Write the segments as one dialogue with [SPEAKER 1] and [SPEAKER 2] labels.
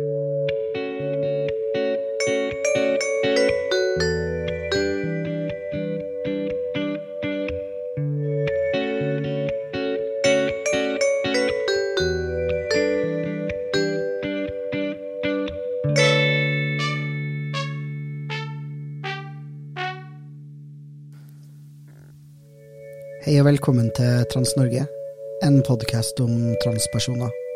[SPEAKER 1] Hei og velkommen til Trans-Norge, en podkast om transpersoner.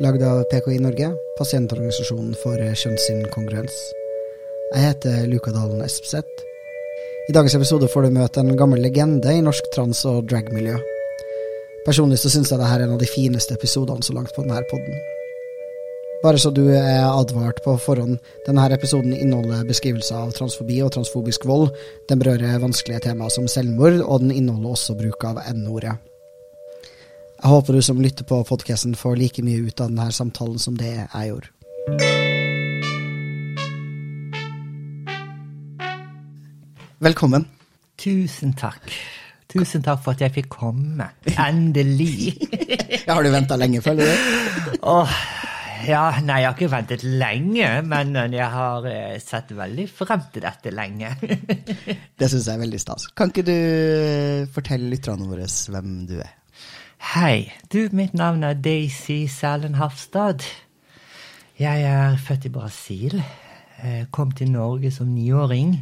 [SPEAKER 1] Lagd av PKI Norge, pasientorganisasjonen for kjønnsinkongruens. Jeg heter Luka Dalen Espseth. I dagens episode får du møte en gammel legende i norsk trans- og dragmiljø. Personlig så syns jeg dette er en av de fineste episodene så langt på denne podden. Bare så du er advart på forhånd, denne episoden inneholder beskrivelser av transfobi og transfobisk vold. Den berører vanskelige temaer som selvmord, og den inneholder også bruk av N-ordet. Jeg håper du som lytter på podkasten får like mye ut av denne samtalen som det jeg gjorde. Velkommen.
[SPEAKER 2] Tusen takk. Tusen takk for at jeg fikk komme. Endelig.
[SPEAKER 1] Har du venta lenge, føler du?
[SPEAKER 2] Åh, ja, nei, jeg har ikke ventet lenge, men jeg har eh, sett veldig frem til dette lenge.
[SPEAKER 1] Det syns jeg er veldig stas. Kan ikke du fortelle lytterne våre hvem du er?
[SPEAKER 2] Hei, du, mitt navn er Daisy Sælen Hafstad. Jeg er født i Brasil. Eh, Kom til Norge som niåring.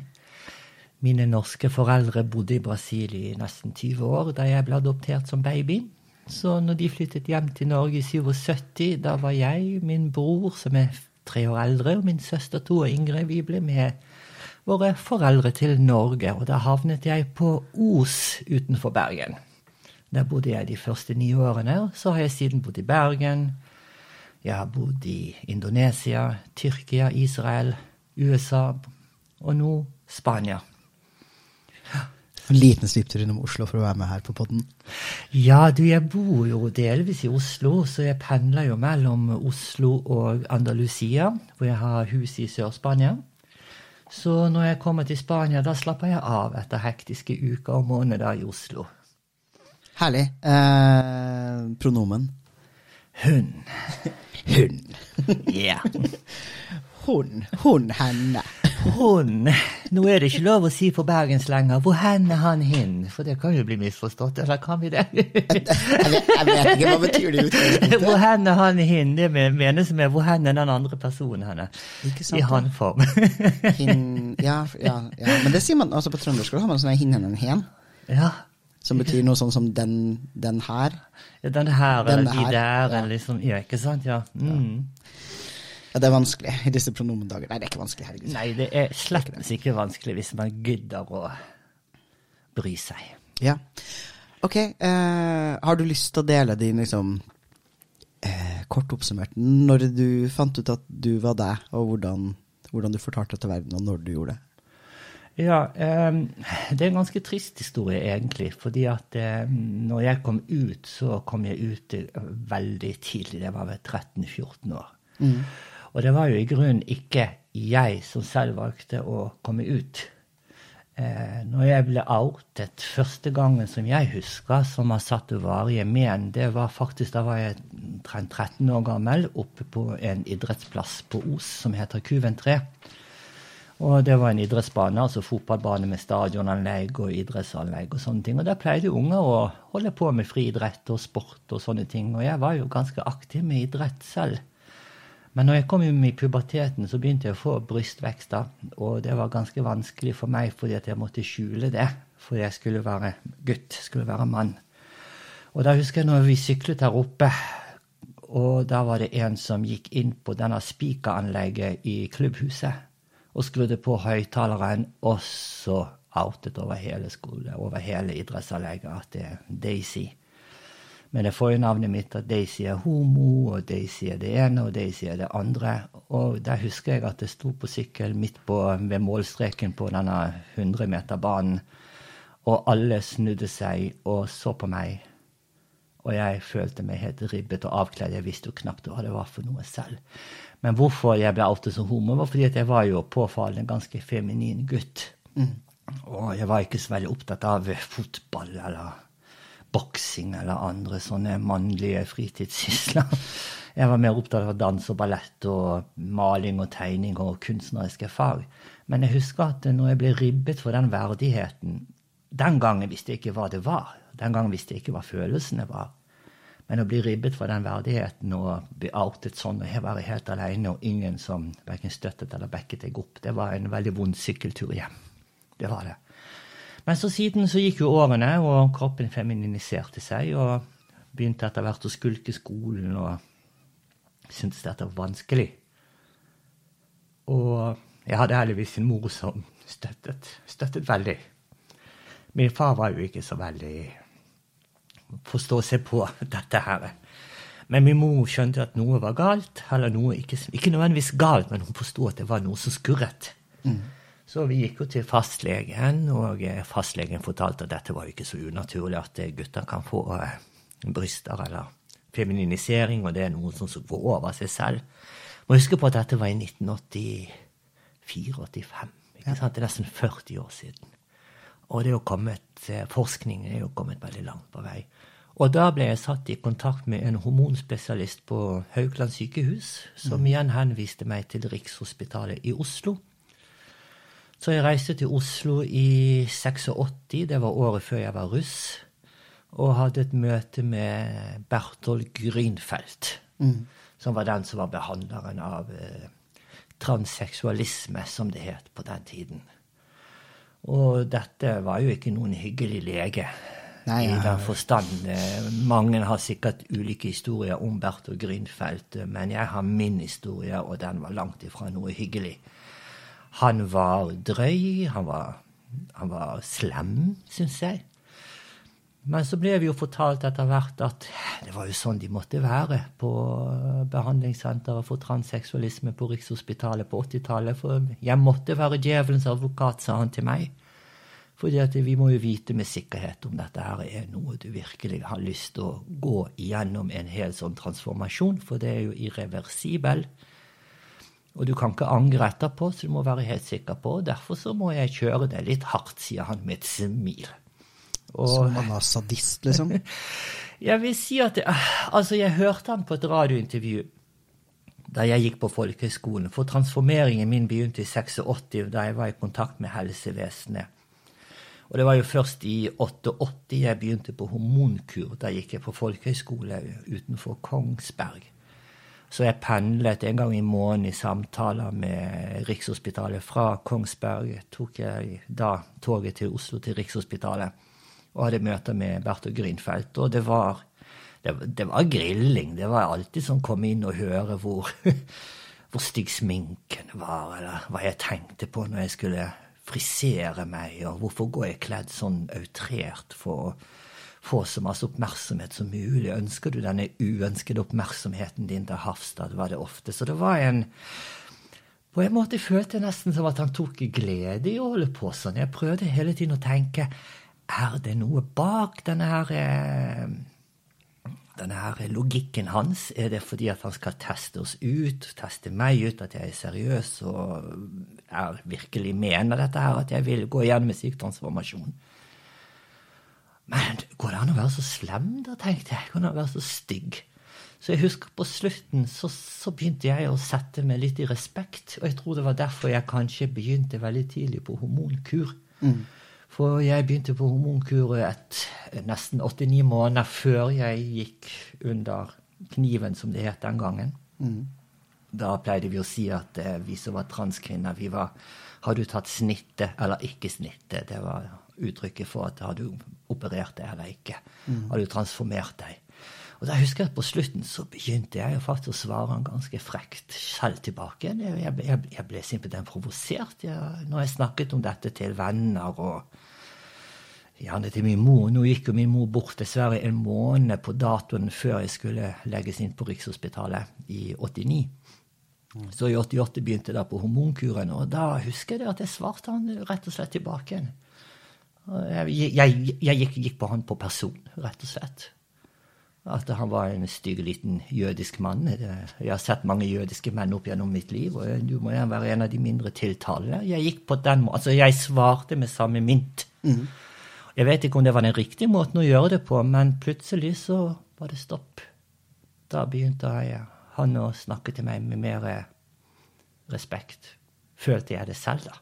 [SPEAKER 2] Mine norske foreldre bodde i Brasil i nesten 20 år da jeg ble adoptert som baby. Så når de flyttet hjem til Norge i 77, da var jeg, min bror, som er tre år eldre, og min søster to år yngre, vi ble med våre foreldre til Norge. Og da havnet jeg på Os utenfor Bergen. Der bodde jeg de første ni årene, så har jeg siden bodd i Bergen. Jeg har bodd i Indonesia, Tyrkia, Israel, USA og nå Spania.
[SPEAKER 1] En liten svipptur innom Oslo for å være med her på podden.
[SPEAKER 2] Ja, du, jeg bor jo delvis i Oslo, så jeg pendler jo mellom Oslo og Andalusia, hvor jeg har hus i Sør-Spania. Så når jeg kommer til Spania, da slapper jeg av etter hektiske uker og måneder i Oslo.
[SPEAKER 1] Herlig. Eh, pronomen?
[SPEAKER 2] Hun.
[SPEAKER 1] Hun.
[SPEAKER 2] Ja.
[SPEAKER 1] Hun. Hun, henne.
[SPEAKER 2] Hun. Nå er det ikke lov å si på bergensk lenger. Hvor hen er han hin? For det kan jo bli misforstått. Eller kan vi det?
[SPEAKER 1] Jeg vet, jeg vet ikke, hva betyr det utgangspunktet?
[SPEAKER 2] Hvor hen er han hin? Det menes med hvor hen er den andre personen henne. I han-form.
[SPEAKER 1] Hin, ja, ja, ja, men det sier man altså på trøndersk. Har man sånn hin, hen, hen.
[SPEAKER 2] ja.
[SPEAKER 1] Som betyr noe sånn som den, den her.
[SPEAKER 2] Ja, Den her eller de der,
[SPEAKER 1] ja.
[SPEAKER 2] eller liksom Ja, ikke sant? Ja. Mm.
[SPEAKER 1] Ja, det er vanskelig i disse pronomendager. Nei, det er ikke vanskelig, herregud.
[SPEAKER 2] Nei, det er slett ikke vanskelig hvis man gidder å bry seg.
[SPEAKER 1] Ja. Ok, eh, har du lyst til å dele din liksom eh, Kort oppsummert, når du fant ut at du var deg, og hvordan, hvordan du fortalte det til verden, og når du gjorde det?
[SPEAKER 2] Ja, det er en ganske trist historie, egentlig. Fordi at når jeg kom ut, så kom jeg ut eh, veldig tidlig. Det var ved 13-14 år. Og det var jo i grunnen ikke jeg som selv valgte å komme ut. Eh, når jeg ble outet første gangen som jeg husker, som har satt varige men, det var faktisk da var jeg omtrent 13 år gammel, oppe på en idrettsplass på Os som heter Kuven 3. Og det var en idrettsbane, altså fotballbane med stadionanlegg og idrettsanlegg og sånne ting. Og der pleide unger å holde på med friidrett og sport og sånne ting. Og jeg var jo ganske aktiv med idrett selv. Men når jeg kom inn i puberteten, så begynte jeg å få brystvekster. Og det var ganske vanskelig for meg fordi at jeg måtte skjule det. Fordi jeg skulle være gutt, skulle være mann. Og da husker jeg når vi syklet her oppe, og da var det en som gikk inn på denne spikeranlegget i klubbhuset og skrudde på høyttaleren, og så outet over hele skole, over hele idrettsanlegget at det er Daisy. Men det navnet mitt at Daisy er homo, og Daisy er det ene, og Daisy er det andre. Og der husker jeg at jeg sto på sykkel midt på, ved målstreken på denne 100-meterbanen, og alle snudde seg og så på meg. Og jeg følte meg helt ribbet og avkledd. Jeg visste jo knapt hva det var for noe selv. Men hvorfor jeg ble outet som homo, var fordi at jeg var jo påfallende ganske feminin gutt. Og jeg var ikke så veldig opptatt av fotball eller boksing eller andre sånne mannlige fritidssysler. Jeg var mer opptatt av dans og ballett og maling og tegning og kunstneriske fag. Men jeg husker at når jeg ble ribbet for den verdigheten Den gangen visste jeg ikke hva det var. Den gangen visste jeg ikke hva følelsene var. Men å bli ribbet for den verdigheten og bli outet sånn og være helt alene og ingen som verken støttet eller backet deg opp, det var en veldig vond sykkeltur hjem. Det var det. Men så siden så gikk jo årene, og kroppen femininiserte seg, og begynte etter hvert å skulke skolen og syntes dette var vanskelig. Og jeg hadde heldigvis en mor som støttet, støttet veldig. Min far var jo ikke så veldig forstå seg på dette her. Men min mor skjønte at noe var galt. Eller noe ikke, ikke nødvendigvis galt, men hun forsto at det var noe som skurret. Mm. Så vi gikk jo til fastlegen, og eh, fastlegen fortalte at dette var jo ikke så unaturlig at eh, gutter kan få uh, bryster eller femininisering, og det er noe som går over seg selv. Må huske på at dette var i 1984-85. ikke sant? Det er nesten 40 år siden. Og det er jo kommet, forskningen er jo kommet veldig langt på vei. Og da ble jeg satt i kontakt med en hormonspesialist på Haukeland sykehus, som mm. igjen henviste meg til Rikshospitalet i Oslo. Så jeg reiste til Oslo i 86, det var året før jeg var russ, og hadde et møte med Berthold Grünfeldt, mm. som var den som var behandleren av eh, transseksualisme, som det het på den tiden. Og dette var jo ikke noen hyggelig lege. Nei, I den forstand. Eh, mange har sikkert ulike historier om Berthold Grünfeldt, eh, men jeg har min historie, og den var langt ifra noe hyggelig. Han var drøy, han var, han var slem, syns jeg. Men så ble vi jo fortalt etter hvert at det var jo sånn de måtte være på behandlingssenteret for transseksualisme på Rikshospitalet på 80-tallet. For jeg måtte være djevelens advokat, sa han til meg. Fordi vi må jo vite med sikkerhet om dette her er noe du virkelig har lyst til å gå igjennom en hel sånn transformasjon, for det er jo irreversibel. Og du kan ikke angre etterpå, så du må være helt sikker på. og Derfor så må jeg kjøre det litt hardt, sier han med et smil.
[SPEAKER 1] Og, Som han var sadist, liksom?
[SPEAKER 2] jeg vil si at Altså, jeg hørte han på et radiointervju da jeg gikk på folkehøyskolen, For transformeringen min begynte i 86, da jeg var i kontakt med helsevesenet. Og det var jo først i 88 jeg begynte på hormonkur. Da gikk jeg på folkehøyskole utenfor Kongsberg. Så jeg pendlet en gang i måneden i samtaler med Rikshospitalet. Fra Kongsberg tok jeg da toget til Oslo til Rikshospitalet og hadde møter med Berthold Grünfeldt. Og det var, det, det var, grilling. Det var alltid sånn komme inn og høre hvor, hvor stygg sminken var, eller hva jeg tenkte på når jeg skulle frisere meg, og hvorfor går jeg kledd sånn outrert for å få så masse oppmerksomhet som mulig? Ønsker du denne uønskede oppmerksomheten din til Hafstad? var det ofte. Så det var en På en måte følte jeg nesten som at han tok glede i å holde på sånn. Jeg prøvde hele tiden å tenke er det noe bak denne her eh, denne her logikken hans? Er det fordi at han skal teste oss ut, teste meg ut, at jeg er seriøs og er virkelig mener dette her, at jeg vil gå igjennom en syk transformasjon? Men går det an å være så slem, da, tenkte jeg. Går det an å være så stygg? Så jeg husker på slutten så, så, begynte jeg å sette meg litt i respekt. Og jeg tror det var derfor jeg kanskje begynte veldig tidlig på hormonkur. Mm. For jeg begynte på hormonkuret nesten 89 måneder før jeg gikk under kniven, som det het den gangen. Mm. Da pleide vi å si at eh, vi som var transkvinner, vi var Har du tatt snittet eller ikke snittet? Det var uttrykket for at har du operert deg eller ikke? Mm. Har du transformert deg? Og da husker jeg at På slutten så begynte jeg faktisk å svare han ganske frekt selv tilbake. Jeg, jeg, jeg ble simpelthen provosert jeg, når jeg snakket om dette til venner og gjerne til min mor. Nå gikk jo min mor bort dessverre en måned på datoen før jeg skulle legges inn på Rikshospitalet i 89. Så i 88 begynte da på hormonkuren, og da husker jeg at jeg svarte han rett og slett tilbake. Jeg, jeg, jeg gikk, gikk, på han på person, rett og slett at han var en stygg liten jødisk mann. Jeg har sett mange jødiske menn opp gjennom mitt liv, og du må gjerne være en av de mindre tiltalende. Jeg gikk på den måten, altså jeg svarte med samme mynt. Mm. Jeg vet ikke om det var den riktige måten å gjøre det på, men plutselig så var det stopp. Da begynte jeg, han å snakke til meg med mer respekt. Følte jeg det selv, da.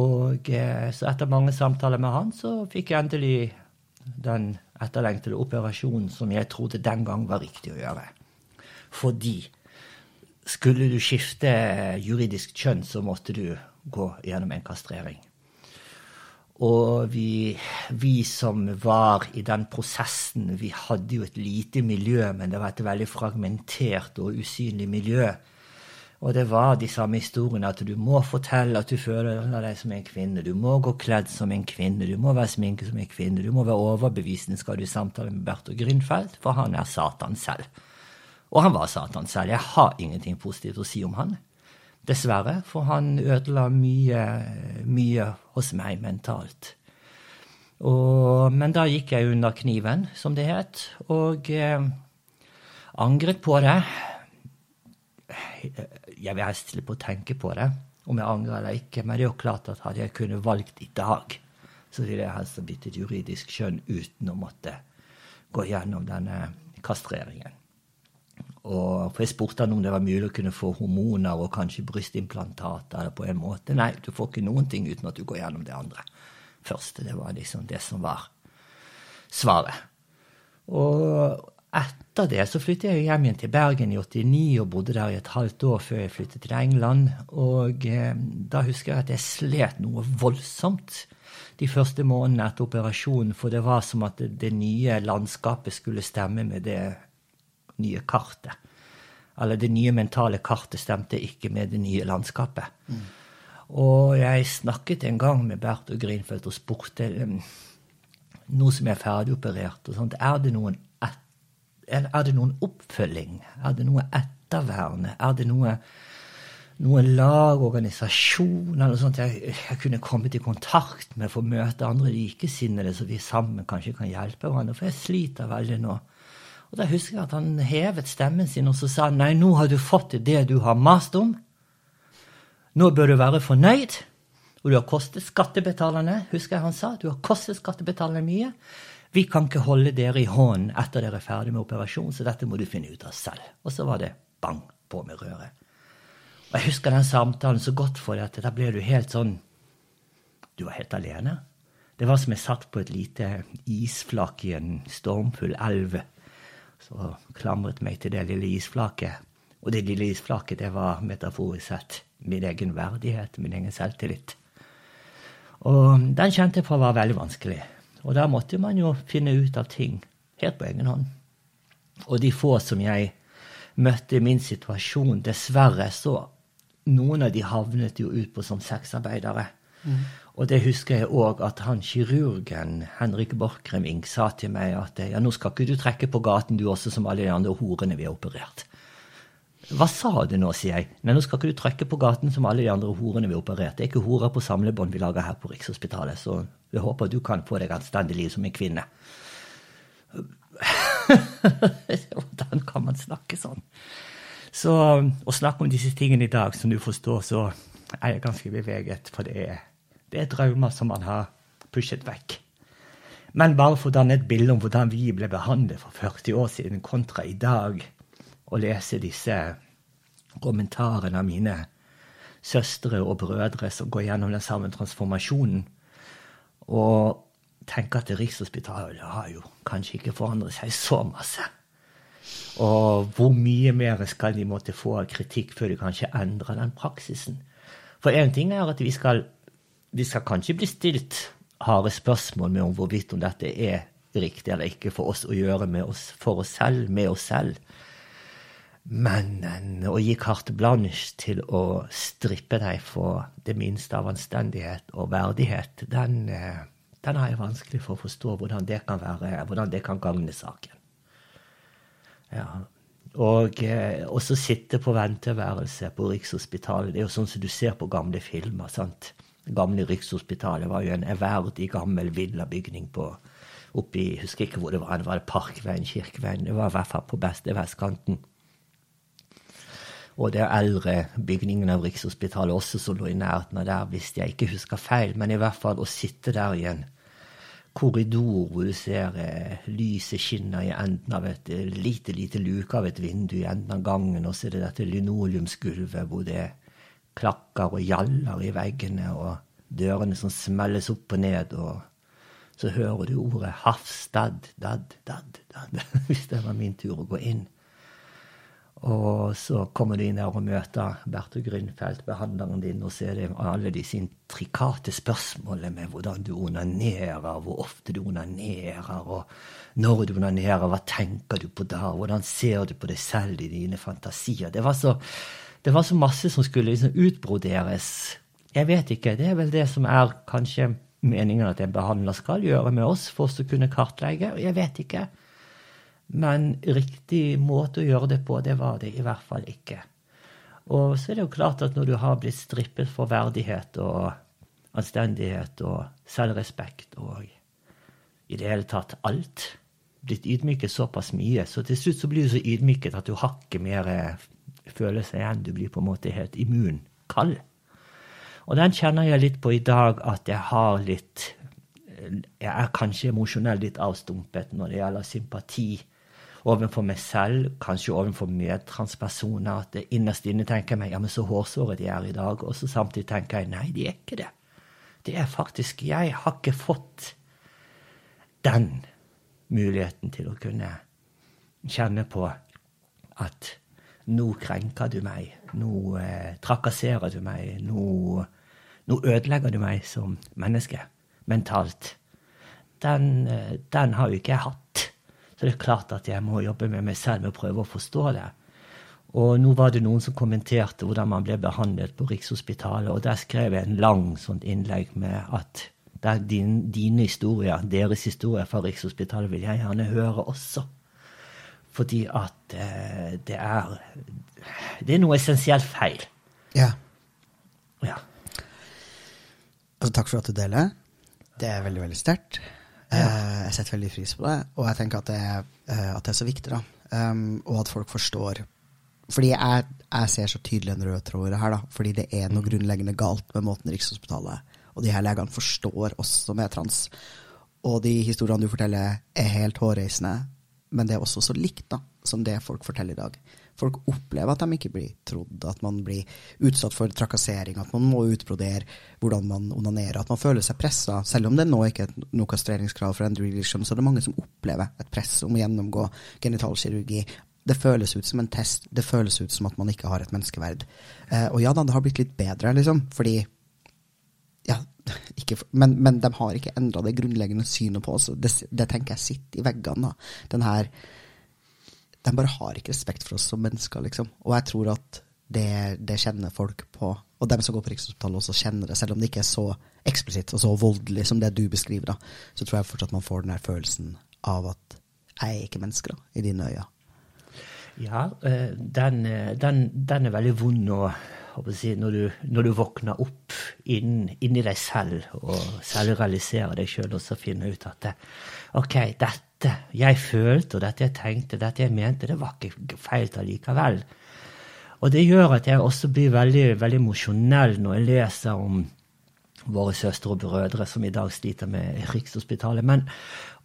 [SPEAKER 2] Og eh, så etter mange samtaler med han, så fikk jeg endelig den etterlengtede operasjonen som jeg trodde den gang var riktig å gjøre. Fordi skulle du skifte juridisk kjønn, så måtte du gå gjennom en kastrering. Og vi, vi, som var i den prosessen, vi hadde jo et lite miljø, men det var et veldig fragmentert og usynlig miljø. Og det var de samme historiene, at du må fortelle at du føler deg som en kvinne. Du må gå kledd som en kvinne, du må være sminket som en kvinne. Du må være overbevisende skal du samtale med Berto Grünfeldt, for han er Satan selv. Og han var Satan selv. Jeg har ingenting positivt å si om han. Dessverre, for han ødela mye, mye hos meg mentalt. Og, men da gikk jeg under kniven, som det het, og eh, angret på det jeg vil helst slippe å tenke på det, om jeg angrer eller ikke. Men det er jo klart at hadde jeg kunnet valgt i dag, så ville jeg helst blitt et juridisk kjønn uten å måtte gå gjennom denne kastreringen. Og for Jeg spurte han om det var mulig å kunne få hormoner og kanskje brystimplantater. på en måte. Nei, du får ikke noen ting uten at du går gjennom det andre første. Det var liksom det som var svaret. Og etter det så flyttet jeg hjem igjen til Bergen i 89 og bodde der i et halvt år før jeg flyttet til England. Og eh, da husker jeg at jeg slet noe voldsomt de første månedene etter operasjonen, for det var som at det, det nye landskapet skulle stemme med det nye kartet. Eller det nye mentale kartet stemte ikke med det nye landskapet. Mm. Og jeg snakket en gang med Bert og Grinfeldt og spurte nå som jeg er ferdigoperert, og sånt, er det noen er det noen oppfølging? Er det noe etterværende? Er det noe, noe lag, organisasjon eller noe sånt jeg, jeg, kunne kommet i kontakt med for å møte andre likesinnede, så vi sammen kanskje kan hjelpe hverandre? For jeg sliter veldig nå. Og Da husker jeg at han hevet stemmen sin og så sa nei, nå har du fått det du har mast om. Nå bør du være fornøyd. Og du har kostet skattebetalerne, husker jeg han sa. Du har kostet skattebetalerne mye. Vi kan ikke holde dere i hånden etter dere er ferdig med operasjonen, så dette må du finne ut av selv. Og så var det bang på med røret. Og jeg husker den samtalen så godt, for at da ble du helt sånn Du var helt alene. Det var som jeg satt på et lite isflak i en stormfull elv. Så klamret meg til det lille isflaket. Og det lille isflaket, det var metaforisk sett min egen verdighet, min egen selvtillit. Og den kjente jeg på var veldig vanskelig. Og da måtte man jo finne ut av ting helt på egen hånd. Og de få som jeg møtte i min situasjon, dessverre så Noen av de havnet jo ut på som sexarbeidere. Mm. Og det husker jeg òg at han kirurgen Henrik Borchgrevink sa til meg at ja, nå skal ikke du trekke på gaten du også, som alle de andre horene vi har operert. Hva sa du nå, sier jeg. Nei, nå skal ikke du trykke på gaten som alle de andre horene vi har operert. Det er ikke horer på samlebånd vi lager her på Rikshospitalet, så jeg håper du kan få deg anstendig liv som en kvinne. Hvordan kan man snakke sånn? Så å snakke om disse tingene i dag, som du forstår, så er jeg ganske beveget. For det er, det er drømmer som man har pushet vekk. Men bare for å danne et bilde om hvordan vi ble behandlet for 40 år siden kontra i dag, og lese disse kommentarene av mine søstre og brødre som går gjennom den samme transformasjonen, og tenke at Rikshospitalet har jo kanskje ikke forandret seg så masse. Og hvor mye mer skal de måtte få kritikk før de kanskje endrer den praksisen? For én ting er at vi skal, vi skal kanskje bli stilt harde spørsmål med om hvorvidt om dette er riktig eller ikke for oss å gjøre med oss, for oss selv, med oss selv. Men å gi carte blanche til å strippe deg for det minste av anstendighet og verdighet, den, eh, den har jeg vanskelig for å forstå hvordan det kan være, hvordan det kan gagne saken. Ja. Og eh, også sitte på venteværelse på Rikshospitalet. Det er jo sånn som du ser på gamle filmer. sant? Gamle Rikshospitalet var jo en ærverdig, gammel villabygning på oppi Husker ikke hvor det var. Det var Parkveien, Kirkeveien. Det var i hvert fall på beste vestkanten. Og det er eldre bygningen av Rikshospitalet også som lå i nærheten av der, hvis jeg ikke husker feil. Men i hvert fall å sitte der i en korridor hvor du ser eh, lyset skinner i enden av et eh, lite, lite luke av et vindu i enden av gangen, og så er det dette linoleumsgulvet hvor det klakker og gjaller i veggene, og dørene som smelles opp og ned, og så hører du ordet Hafstad, dad, dad, dad, hvis det var min tur å gå inn. Og så kommer du inn her og møter Berthe Grünfeldt, behandleren din, og så er alle disse intrikate spørsmålene med hvordan du onanerer, hvor ofte du onanerer, og når du onanerer, hva tenker du på da, hvordan ser du på deg selv i dine fantasier. Det var så, det var så masse som skulle liksom utbroderes. Jeg vet ikke. Det er vel det som er kanskje meningen at en behandler skal gjøre med oss, for oss å kunne kartlegge. Jeg vet ikke. Men riktig måte å gjøre det på, det var det i hvert fall ikke. Og så er det jo klart at når du har blitt strippet for verdighet og anstendighet og selvrespekt og i det hele tatt alt, blitt ydmyket såpass mye, så til slutt så blir du så ydmyket at du har ikke mer følelser igjen. Du blir på en måte helt immun. Kald. Og den kjenner jeg litt på i dag, at jeg har litt Jeg er kanskje emosjonelt litt avstumpet når det gjelder sympati overfor meg selv, kanskje overfor medtranspersoner, at innerst inne tenker jeg meg ja, men så hårsåre de er i dag. Og så samtidig tenker jeg nei, de er ikke det. Det er faktisk Jeg har ikke fått den muligheten til å kunne kjenne på at nå krenker du meg, nå eh, trakasserer du meg, nå, nå, ødelegger du meg som menneske mentalt. Den, eh, den har jo ikke jeg hatt. Så det er klart at jeg må jobbe med meg selv med å prøve å forstå det. Og nå var det noen som kommenterte hvordan man ble behandlet på Rikshospitalet, og der skrev jeg en lang sånt innlegg med at din, dine historier, deres historier fra Rikshospitalet, vil jeg gjerne høre også. Fordi at eh, det er Det er noe essensielt feil.
[SPEAKER 1] Ja.
[SPEAKER 2] ja.
[SPEAKER 1] Altså, takk for at du deler. Det er veldig, veldig sterkt. Ja. Uh, jeg setter veldig pris på det, og jeg tenker at det er, uh, at det er så viktig. da. Um, og at folk forstår. Fordi jeg, jeg, ser så tydelig en rød tråd her. da, Fordi det er noe grunnleggende galt med måten Rikshospitalet og de her legene forstår oss som er trans. Og de historiene du forteller, er helt hårreisende, men det er også så likt da, som det folk forteller i dag. Folk opplever at de ikke blir trodd, at man blir utsatt for trakassering, at man må utbrodere hvordan man onanerer, at man føler seg pressa. Selv om det nå ikke er noe kastreringskrav for Andrew Leisham, så er det mange som opplever et press om å gjennomgå genitalkirurgi. Det føles ut som en test. Det føles ut som at man ikke har et menneskeverd. Eh, og ja da, det har blitt litt bedre, liksom, fordi ja, ikke, men, men, de har ikke endra det grunnleggende synet på oss. Det, det, tenker jeg sitter i veggene. her de bare har ikke respekt for oss som mennesker, liksom. Og jeg tror at det, det kjenner folk på. Og dem som går på Rikshospitalet også kjenner det, selv om det ikke er så eksplisitt og så voldelig som det du beskriver, da, så tror jeg fortsatt man får den der følelsen av at jeg er ikke menneske, da, i dine øyne.
[SPEAKER 2] Ja, eh, den, eh, den, den er veldig vond å Si, når, du, når, du, våkner opp inn, inni deg selv og selvrealiserer deg sjøl, og så finner ut at det, OK, dette jeg følte, og dette jeg tenkte, dette jeg mente, det var ikke feil allikevel. Og det gjør at jeg også blir veldig, veldig emosjonell når jeg leser om våre søstre og brødre som i dag sliter med Rikshospitalet. Men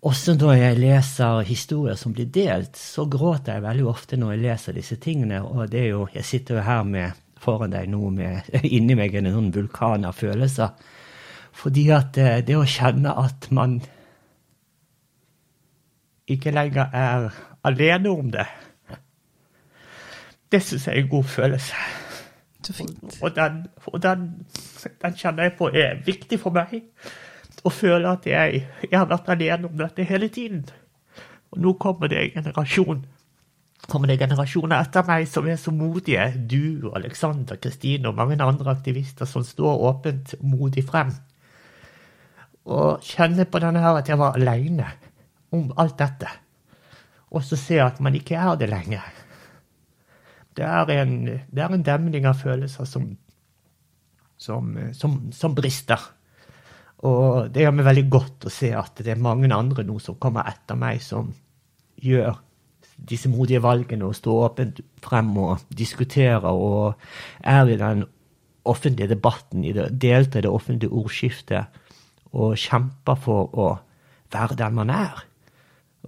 [SPEAKER 2] også når jeg leser historier som blir delt, så gråter jeg veldig ofte når jeg leser disse tingene. Og det er jo, jeg sitter jo her med, foran deg nå med inni meg en sånn vulkan av følelser. Fordi at det, det å kjenne at man ikke lenger er alene om det. Det syns jeg er en god følelse. Og, den, og den, den, kjenner jeg på er viktig for meg. Å føle at jeg, jeg, har vært alene om dette hele tiden. Og nå kommer det en generasjon kommer det generasjoner etter meg som er så modige. Du, Alexander, Kristine og mange andre aktivister som står åpent modig frem. Og kjenner på denne her at jeg var aleine om alt dette, og så se at man ikke er det lenger. Det er en, det er en demning av følelser som, som, som, som, brister. Og det gjør meg veldig godt å se at det er mange andre nå som kommer etter meg, som gjør disse modige valgene og stå åpent frem og diskutere og er i den offentlige debatten, deltar i det offentlige ordskiftet og kjemper for å være den man er.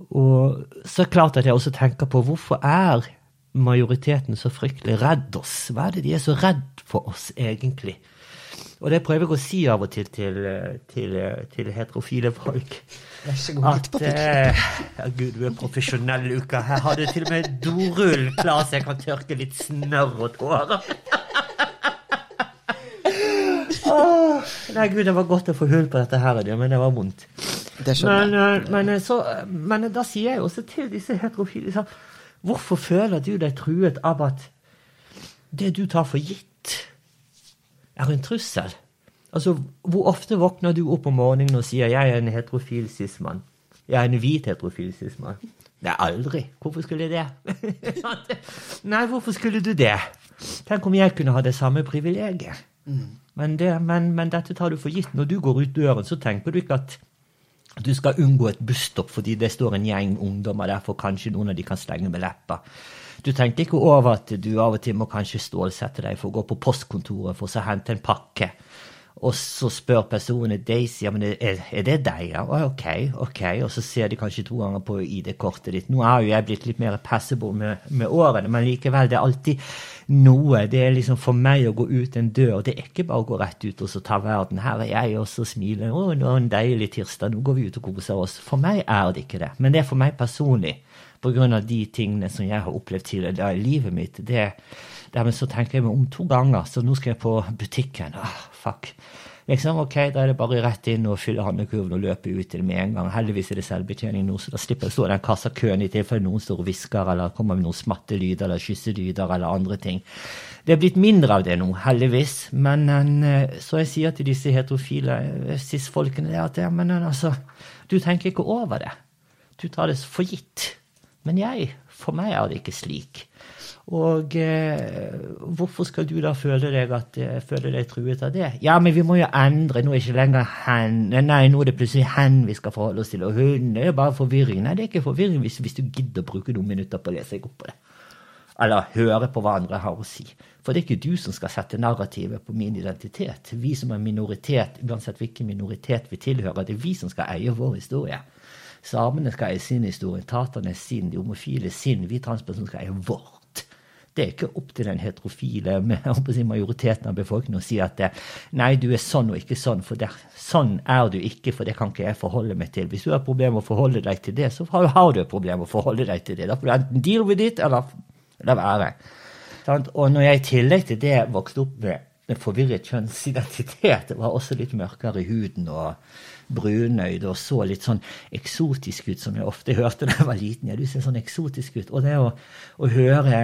[SPEAKER 2] Og så det klart at jeg også tenker på hvorfor er majoriteten så fryktelig redd oss? Hva er det de er så redd for oss, egentlig? Og det prøver jeg å si av og til til, til, til heterofile folk.
[SPEAKER 1] Vær så god.
[SPEAKER 2] At eh, Gud, du er profesjonell, Luka. Her har du til og med dorull klar, så jeg kan tørke litt snørr og tårer. oh, nei, Gud, det var godt å få hull på dette her, men det var vondt.
[SPEAKER 1] Det
[SPEAKER 2] Men, eh, men, eh, så, men da sier jeg også til disse heterofile Hvorfor føler du deg truet av at det du tar for gitt, er en trussel? Altså, Hvor ofte våkner du opp om morgenen og sier 'jeg er en heterofil cis-mann'? 'Jeg er en hvit heterofil sismann'? Nei, aldri. Hvorfor skulle jeg det? Nei, hvorfor skulle du det? Tenk om jeg kunne ha det samme privilegiet. Men, det, men, men dette tar du for gitt. Når du går ut døren, så tenker du ikke at du skal unngå et busstopp fordi det står en gjeng ungdommer der, for kanskje noen av de kan stenge med leppa. Du tenker ikke over at du av og til må kanskje stålsette deg for å gå på postkontoret for å hente en pakke. Og så spør personen Daisy ja, men er, er det deg. Ja, ok, ok. Og så ser de kanskje to ganger på ID-kortet ditt. Nå er jo jeg blitt litt mer passable med, med årene, men likevel, det er alltid noe. Det er liksom for meg å gå ut en dør. Det er ikke bare å gå rett ut og så ta verden. Her er jeg også og smiler. Å, nå er det en deilig tirsdag. Nå går vi ut og koser oss. For meg er det ikke det. Men det er for meg personlig. Av de tingene som jeg har opplevd tidligere i livet mitt. det Dermed så tenker jeg meg om to ganger, så nå skal jeg på butikken. Ah, fuck. Liksom, ok, Da er det bare rett inn og fylle handlekurven og løpe ut til det med en gang. Heldigvis er det selvbetjening nå, så da slipper jeg å stå i den kassakøen i tilfelle noen står og hvisker eller kommer med noen smattelyder eller kysselyder eller andre ting. Det er blitt mindre av det nå, heldigvis. Men eh, så jeg sier til disse heterofile eh, cis-folkene at ja, men altså, du tenker ikke over det. Du tar det for gitt. Men jeg, for meg er det ikke slik. Og eh, hvorfor skal du da føle deg, at, eh, føle deg truet av det? Ja, men vi må jo endre. Nå er ikke lenger hen. Nei, nå er det plutselig hen vi skal forholde oss til. Og hun er bare forvirring. Nei, det er ikke forvirring hvis, hvis du gidder å bruke noen minutter på å lese deg opp på det. Eller høre på hva andre har å si. For det er ikke du som skal sette narrativet på min identitet. Vi som er minoritet, uansett hvilken minoritet vi tilhører, det er vi som skal eie vår historie. Samene skal eie sin historie, taterne sin, de homofile sin, vi transpersoner skal eie vårt. Det er ikke opp til den heterofile majoriteten av befolkningen å si at nei, du er sånn og ikke sånn, for det, sånn er du ikke, for det kan ikke jeg forholde meg til. Hvis du har problemer med å forholde deg til det, så har, du et problem med å forholde deg til det. Da får du enten deal with it, eller la være. Og når jeg i tillegg til det vokste opp med forvirret kjønnsidentitet, det var også litt mørkere i huden og brunøyd og så litt sånn eksotisk ut, som jeg ofte hørte da jeg var liten. Ja, du ser sånn eksotisk ut. Og det å, å høre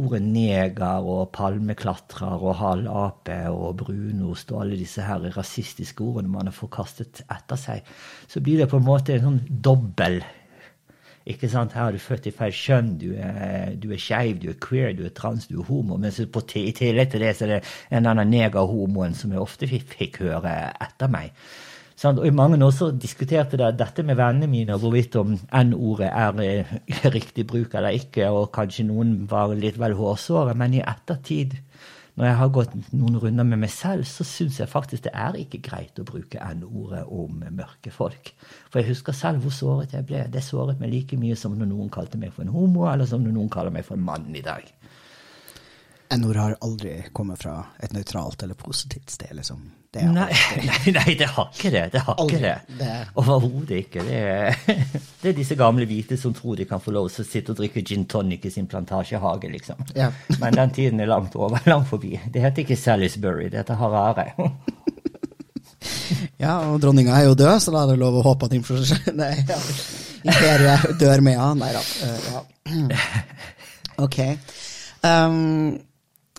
[SPEAKER 2] ordet neger og palmeklatrer og halvape og brunost og alle disse her rasistiske ordene man har forkastet etter seg, så blir det på en måte en sånn dobbel ikke sant? Her er du født i feil kjønn, du er, du er skeiv, du er queer, du er trans, du er homo. Men på, i tillegg til det så er det en annen negerhomoen som jeg ofte fikk, fikk høre etter meg. Sant? Og mange år så diskuterte jeg dette med vennene mine, hvorvidt om N-ordet er eh, riktig bruk eller ikke, og kanskje noen var litt vel hårsåre. Men i ettertid, når jeg har gått noen runder med meg selv, så syns jeg faktisk det er ikke greit å bruke N-ordet om mørke folk. For jeg husker selv hvor såret jeg ble. Det såret meg like mye som når noen kalte meg for en homo, eller som når noen kaller meg for en mann i dag.
[SPEAKER 1] N-ord har aldri kommet fra et nøytralt eller positivt sted, liksom. Det
[SPEAKER 2] Nei, nei, nei, det har ikke det. Det har
[SPEAKER 1] Aldri.
[SPEAKER 2] ikke det.
[SPEAKER 1] Det er-
[SPEAKER 2] Overhodet ikke. Det er, det er disse gamle hvite som tror de kan få lov til å sitte og drikke gin tonic i sin plantasjehage, liksom.
[SPEAKER 1] Ja.
[SPEAKER 2] Men den tiden er langt over, langt forbi. Det heter ikke Salisbury, det heter Harare.
[SPEAKER 1] Ja, og dronninga er jo død, så da er det lov å håpe at Nei, ja. imperiet dør med henne. Nei da. Eh, ja. Ok. Um,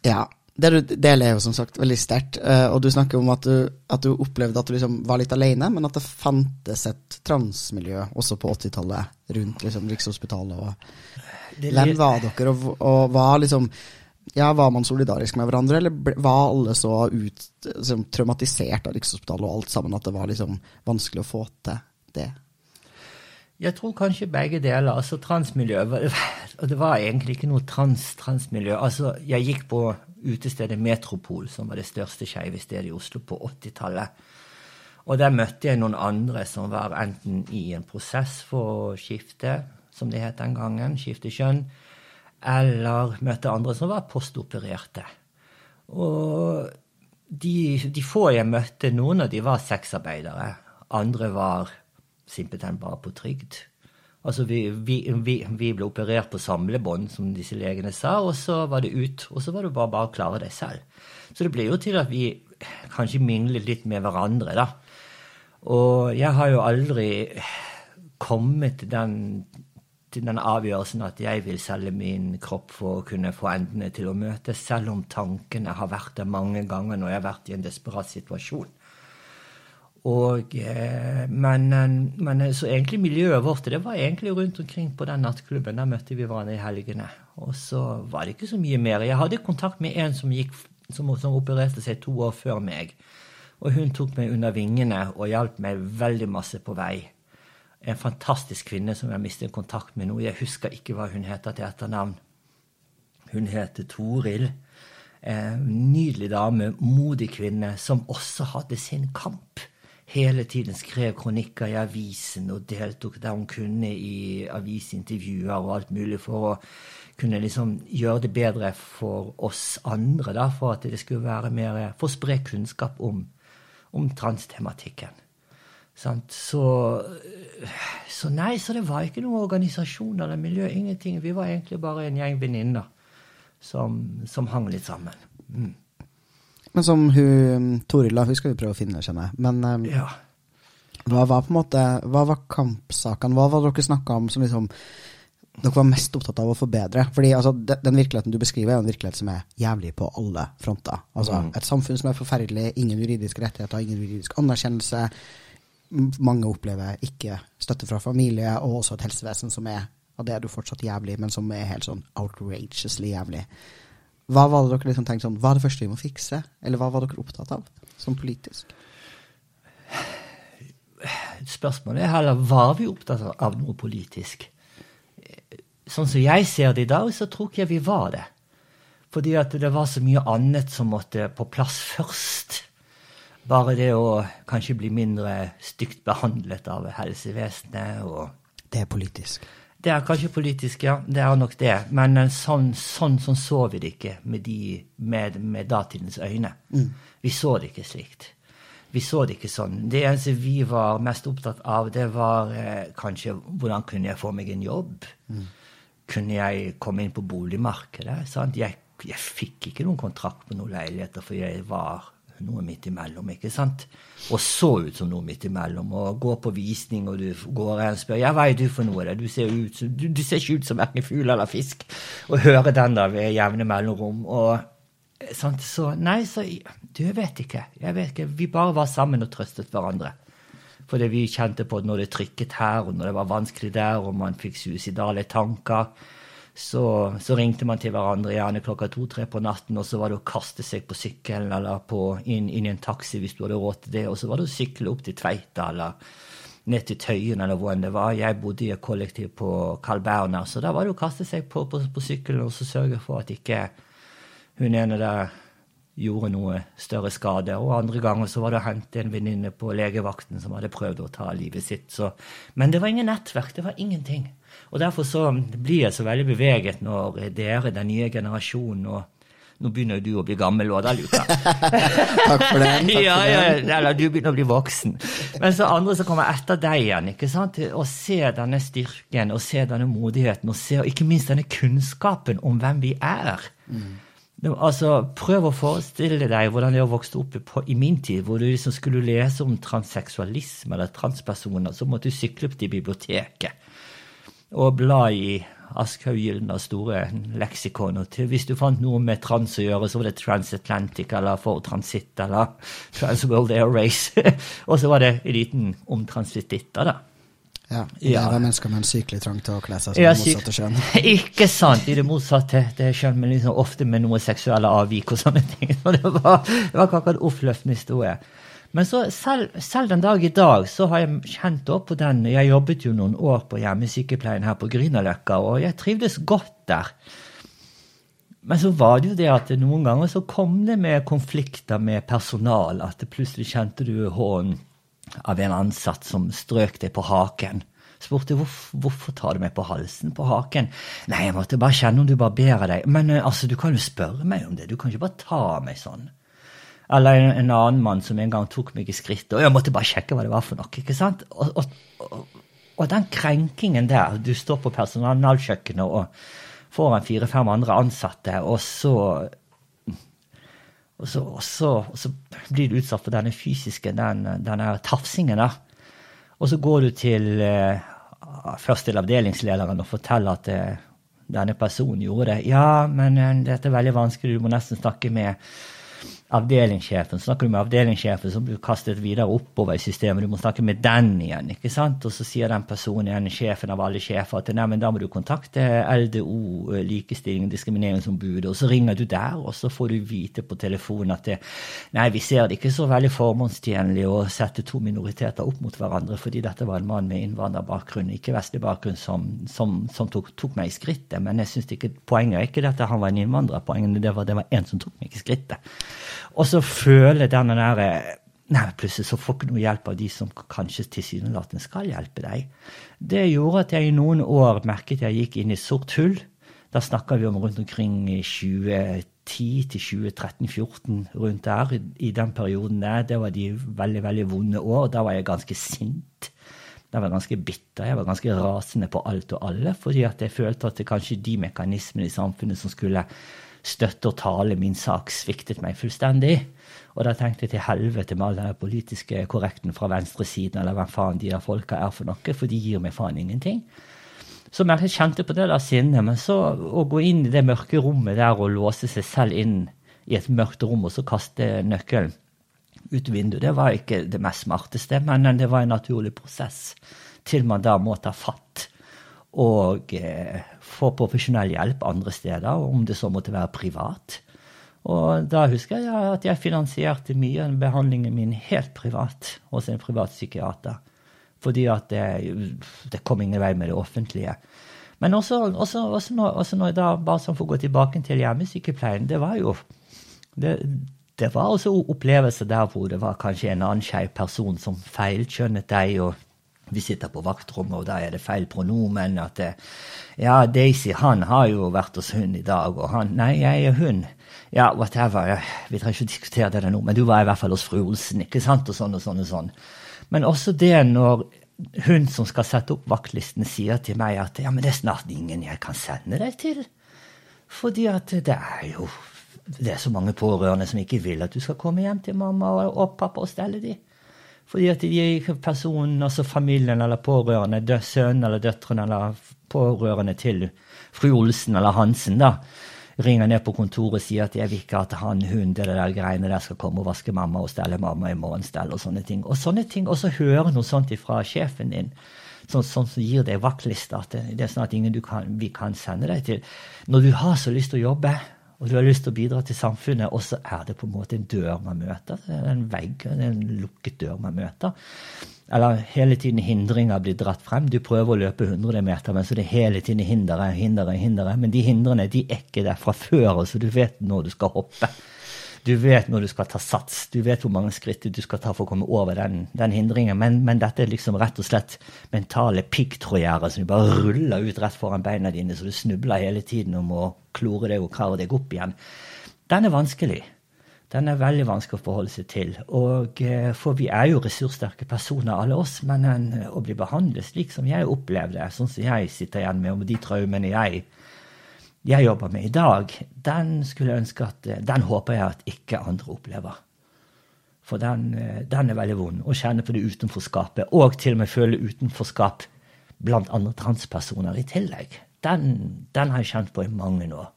[SPEAKER 1] ja. Det du deler, er jo som sagt veldig sterkt. eh, og du snakker om at du, at du opplevde at du liksom var litt alene, men at det fantes et transmiljø også på 80-tallet rundt liksom Rikshospitalet. og Hvem var dere, og, og var liksom ja, Var man solidarisk med hverandre, eller var alle så ut, liksom, traumatisert av Rikshospitalet og alt sammen at det var liksom vanskelig å få til det?
[SPEAKER 2] Jeg tror kanskje begge deler. Altså transmiljø Og det var egentlig ikke noe trans-transmiljø. Altså, jeg gikk på utestedet Metropol, som var det største skeive stedet i Oslo på 80-tallet. Og der møtte jeg noen andre som var enten i en prosess for å skifte, som det het den gangen, skifte kjønn, eller møtte andre som var postopererte. Og de, de få jeg møtte, noen av de var sexarbeidere. Andre var simpelthen bare på trygd. Altså vi, vi, vi, vi, ble operert på samlebånd, som disse legene sa, og så var det ut. Og så var det bare, bare å klare det selv. Så det ble jo til at vi kanskje minglet litt med hverandre, da. Og jeg har jo aldri kommet til den, til den avgjørelsen at jeg vil selge min kropp for å kunne få endene til å møtes, selv om tankene har vært der mange ganger når jeg har vært i en desperat situasjon. Og, eh, men, men, så egentlig miljøet vårt det var egentlig rundt omkring på den nattklubben. Der møtte vi hverandre i helgene. Og så var det ikke så mye mer. Jeg hadde kontakt med en som, gikk, som, som opererte seg to år før meg. Og hun tok meg under vingene og hjalp meg veldig masse på vei. En fantastisk kvinne som jeg mistet kontakt med nå. Jeg husker ikke hva hun heter til etternavn. Hun heter Toril. Eh, nydelig dame, modig kvinne, som også hadde sin kamp hele tiden skrev kronikker i avisen og deltok der hun kunne i avisintervjuer og alt mulig for å kunne liksom gjøre det bedre for oss andre, da, for at det skulle være mer For å spre kunnskap om, om transtematikken. Så, så, nei, så det var ikke noen organisasjon eller miljø, ingenting. Vi var egentlig bare en gjeng venninner som, som hang litt sammen. Mm.
[SPEAKER 1] Men som hun Torilla, hun skal vi prøve å finne, kjenner jeg. Men um, ja. hva var på en måte Hva var kampsakene? Hva var det dere snakka om som liksom dere var mest opptatt av å forbedre? Fordi altså, Den virkeligheten du beskriver, er en virkelighet som er jævlig på alle fronter. Altså, mm. Et samfunn som er forferdelig, ingen juridiske rettigheter, ingen juridisk anerkjennelse. Mange opplever ikke støtte fra familie, og også et helsevesen som er av det er du fortsatt jævlig, men som er helt sånn outrageously jævlig. Hva var det dere liksom tenkte sånn, hva er det første vi må fikse? Eller hva var dere opptatt av som politisk?
[SPEAKER 2] Spørsmålet er heller var vi opptatt av noe politisk. Sånn som jeg ser det i dag, så tror ikke jeg vi var det. Fordi at det var så mye annet som måtte på plass først. Bare det å kanskje bli mindre stygt behandlet av helsevesenet og
[SPEAKER 1] Det er politisk.
[SPEAKER 2] Det er kanskje politisk, ja. Det er nok det. Men eh, sånn, sånn, sånn så vi det ikke med, de, med, med datidens øyne. Mm. Vi så det ikke slikt. Vi så det ikke sånn. Det eneste vi var mest opptatt av, det var eh, kanskje hvordan kunne jeg få meg en jobb? Mm. Kunne jeg komme inn på boligmarkedet? Sant? Jeg, jeg fikk ikke noen kontrakt på noen leiligheter, for jeg var noe midt imellom, ikke sant? Og så ut som noe midt imellom. Og går på visning, og du går og spør ja, hva er du for noe? Du ser, ut, du, du ser ikke ut som verken fugl eller fisk. Og hører den da ved jevne mellomrom. og sant? Så nei, så du vet ikke. Jeg vet ikke. Vi bare var sammen og trøstet hverandre. Fordi vi kjente på det når det trykket her, og når det var vanskelig der, og man fikk suicidale tanker så, så, ringte man til hverandre gjerne klokka to-tre på natten, og så var det å kaste seg på sykkelen eller på, inn, inn, i en taxi hvis du hadde råd til det, og så var det å sykle opp til Tveita eller ned til Tøyen eller hvor enn det var. Jeg bodde i et kollektiv på Carl Berner, så da var det å kaste seg på, på, på sykkelen og så sørge for at ikke hun ene der gjorde noe større skade. Og andre ganger så var det å hente en venninne på legevakten som hadde prøvd å ta livet sitt. Så, men det var ingen nettverk. Det var ingenting. Og Derfor så blir jeg så veldig beveget når dere, den nye generasjonen og nå begynner jo du å bli gammel òg, da, Luka.
[SPEAKER 1] takk for det. Takk
[SPEAKER 2] ja, ja, eller du begynner å bli voksen. Men så andre som kommer etter deg igjen, ikke sant? å se denne styrken og se denne modigheten og se, og ikke minst denne kunnskapen om hvem vi er. Mm. Altså, Prøv å forestille deg hvordan jeg vokste opp på, i min tid, hvor du liksom skulle lese om transseksualisme eller transpersoner, så måtte du sykle opp til biblioteket og bla i Aschehoug Gyldendals store leksikon. Og hvis du fant noe med trans å gjøre, så var det Transatlantic eller For Transit eller Transworld Air Race. og så var det en liten om transvestitter, da.
[SPEAKER 1] Ja, det ja. var mennesker med en sykelig trang til å kle seg som ja, motsatte kjønn.
[SPEAKER 2] Ikke sant, i det motsatte det kjønn, men liksom ofte med noe seksuelle avvik og sånne ting. Så det var, det var akkurat oppløftende historie. Men så selv, selv, den dag i dag så har jeg kjent opp på den Jeg jobbet jo noen år på hjemmesykepleien her på Grünerløkka, og jeg trivdes godt der. Men så var det jo det at noen ganger så kom det med konflikter med personal. At plutselig kjente du hånden av en ansatt som strøk deg på haken. Spurte hvorfor, hvorfor tar du meg på halsen, på haken? Nei, jeg måtte bare kjenne om du barberer deg. Men eh, altså, du kan jo spørre meg om det, du kan ikke bare ta meg sånn. Eller en, en annen mann som en gang tok meg i skrittet, og jeg måtte bare sjekke hva det var for noe. ikke sant? Og, og, og, den krenkingen der, du står på personalkjøkkenet og får en fire-fem andre ansatte, og så og så, og, så, og så, blir du utsatt for denne fysiske, den, denne tafsingen. der. Og så går du til eh, først til avdelingslederen og forteller at eh, denne personen gjorde det. Ja, men eh, dette er veldig vanskelig, du må nesten snakke med avdelingssjefen. Snakker du med avdelingssjefen, så blir du kastet videre oppover i systemet. Du må snakke med den igjen. ikke sant? Og så sier den personen igjen, sjefen av alle sjefer, at nei, men da må du kontakte LDO, eh, likestilling og diskrimineringsombudet. Og så ringer du der, og så får du vite på telefonen at det, nei, vi ser det ikke så veldig formålstjenlig å sette to minoriteter opp mot hverandre, fordi dette var en mann med innvandrerbakgrunn, ikke vestlig bakgrunn, som, som, som tok, tok, meg i skrittet. Men jeg synes ikke, poenget er ikke dette han var en innvandrer, poenget det var det var en som tok meg i skrittet. Og så føler denne der Nei, plutselig så får ikke noe hjelp av de som kanskje tilsynelatende skal hjelpe deg. Det gjorde at jeg i noen år merket jeg gikk inn i sort hull. Da snakker vi om rundt omkring 2010 til 2013-2014, rundt der. I den perioden der. Det var de veldig, veldig vonde år. Da var jeg ganske sint. Jeg var ganske bitter. Jeg var ganske rasende på alt og alle. Fordi jeg følte at det kanskje de mekanismene i samfunnet som skulle støtte og tale min sak sviktet meg fullstendig. Og da tenkte jeg til helvete med all den politiske korrekten fra venstresiden, eller hvem faen de der folka er for noe, for de gir meg faen ingenting. Så jeg kjente på det der sinnet. Men så å gå inn i det mørke rommet der og låse seg selv inn i et mørkt rom og så kaste nøkkelen ut vinduet, det var ikke det mest smarteste, men det var en naturlig prosess til man da må ta fatt og eh, få profesjonell hjelp andre steder, om det så måtte være privat. Og da husker jeg at jeg finansierte mye av behandlingen min helt privat hos en privat psykiater. Fordi at det, det kom ingen vei med det offentlige. Men også, også, også, når, også når jeg da, bare sånn for å gå tilbake til hjemmesykepleien, det var jo det, det var også opplevelser der hvor det var kanskje en annen skeiv person som feilkjønnet deg og vi sitter på vaktrommet, og da er det feil pronomen. At det, ja, Daisy, han har jo vært hos hun i dag, og han Nei, jeg er hun. Ja, whatever. Vi trenger ikke å diskutere det nå, men du var i hvert fall hos fru Olsen, ikke sant? Og sånn og sånn og sånn. Men også det når hun som skal sette opp vaktlisten, sier til meg at ja, men det er snart ingen jeg kan sende deg til. Fordi at det er jo det er så mange pårørende som ikke vil at du skal komme hjem til mamma og, og pappa og stelle dem. Fordi at de personen, altså familien eller pårørende, sønnen eller døtrene eller pårørende til fru Olsen eller Hansen, da, ringer ned på kontoret og sier at jeg vil ikke at han, hun, det der greiene der skal komme og vaske mamma og stelle mamma i morgenstell og sånne ting. Og sånne ting, og så høre noe sånt fra sjefen din, sånn, som som gir deg vaktliste, at det, det er at ingen kan, vi kan sende deg til. Når du har så lyst til å jobbe, og du har lyst til å bidra til samfunnet, og så er det på en måte en dør man møter. Er en vegg, en lukket dør man møter. Eller hele tiden hindringer blir dratt frem. Du prøver å løpe 100 meter, men så det hele tiden hindre, hindre, hindre. Men de hindrene de er ikke der fra før, så du vet når du skal hoppe. Du vet når du skal ta sats, du vet hvor mange skritt du skal ta for å komme over den, den hindringen. Men, men, dette er liksom rett og slett mentale piggtrådgjerder som du bare ruller ut rett foran beina dine, så du snubler hele tiden om å klore deg og klare deg opp igjen. Den er vanskelig. Den er veldig vanskelig å forholde seg til. Og, eh, for vi er jo ressurssterke personer, alle oss. Men eh, å bli behandlet slik som jeg opplevde, sånn som jeg sitter igjen med, med de traumene jeg jeg jobber med i dag, den skulle jeg ønske at, den håper jeg at ikke andre opplever. For den, den er veldig vond. Å kjenne på det utenforskapet, og til og med føle utenforskap blant andre transpersoner i tillegg. Den, den, har jeg kjent på i mange år.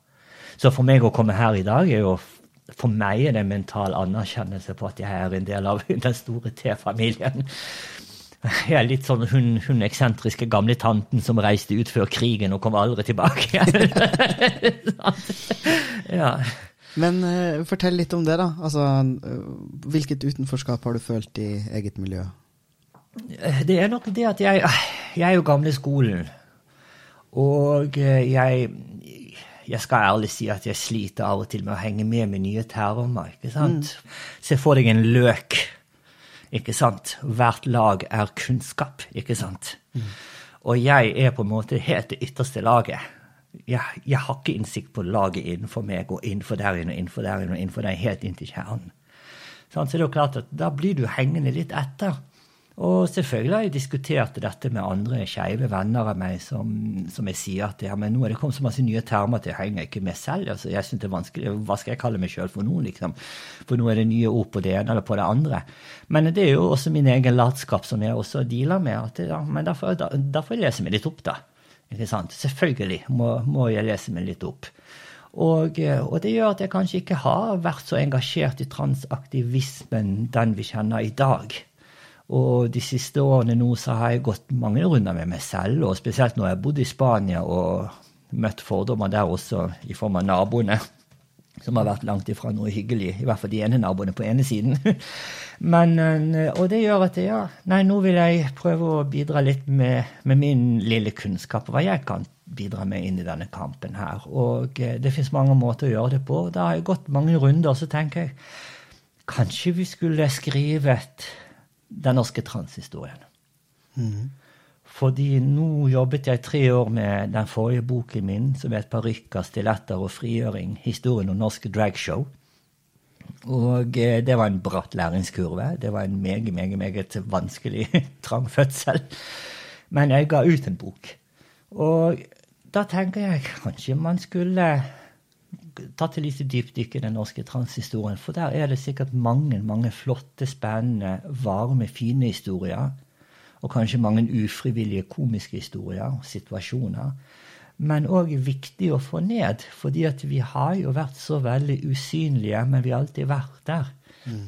[SPEAKER 2] Så for meg å komme her i dag er jo for meg er det en mental anerkjennelse på at jeg er en del av den store T-familien. Er litt sånn hun, hun eksentriske gamle tanten som reiste ut før krigen og kom aldri tilbake.
[SPEAKER 1] ja. Men uh, fortell litt om det, da. Altså, uh, hvilket utenforskap har du følt i eget miljø?
[SPEAKER 2] Det er nok det at jeg, jeg er jo gamle skolen. Og eh, jeg, jeg skal ærlig si at jeg sliter av og til med å henge med med nye termer. ikke sant? Mm. Se for deg en løk Ikke sant? Hvert lag er kunnskap, ikke sant? Mm. Og jeg er på en måte helt det ytterste laget. Jeg, jeg, har ikke innsikt på laget innenfor meg og innenfor der inne og innenfor der inne og innenfor der, helt inntil kjernen. Så det er jo klart at da blir du hengende litt etter. Og selvfølgelig har jeg diskutert dette med andre skeive venner av meg som, som, jeg sier at ja, men nå er det kommet så masse nye termer til jeg henger ikke med selv. altså Jeg synes det er vanskelig, Hva skal jeg kalle meg sjøl for nå, liksom? For nå er det nye ord på det ene eller på det andre. Men det er jo også min egen latskap som jeg også dealer med. at ja, Men da får jeg lese meg litt opp, da. Ikke sant? Selvfølgelig må, må jeg lese meg litt opp. Og, og, det gjør at jeg kanskje ikke har vært så engasjert i transaktivismen den vi kjenner i dag. Og de siste årene nå så har jeg gått mange runder med meg selv, og spesielt når jeg bodd i Spania og møtt fordommer der også, i form av naboene, som har vært langt ifra noe hyggelig. I hvert fall de ene naboene på ene siden. Men, eh, og det gjør at ja, nei, nå vil jeg prøve å bidra litt med, med min lille kunnskap, hva jeg kan bidra med inn i denne kampen her. Og eh, det fins mange måter å gjøre det på. Da har jeg gått mange runder, så tenker jeg kanskje vi skulle skrive et den norske transhistorien. Mm. Fordi nå jobbet jeg tre år med den forrige boken min, som het 'Parykker, stiletter og frigjøring. Historien om norske dragshow'. Og eh, det var en bratt læringskurve. Det var en meget, meget, meget vanskelig, trang fødsel. Men jeg ga ut en bok. Og da tenker jeg kanskje man skulle tatt et lite dypdykk i den norske transhistorien. For der er det sikkert mange mange flotte, spennende, varme, fine historier. Og kanskje mange ufrivillige komiske historier og situasjoner. Men òg viktig å få ned, fordi at vi har jo vært så veldig usynlige, men vi har alltid vært der. Mm.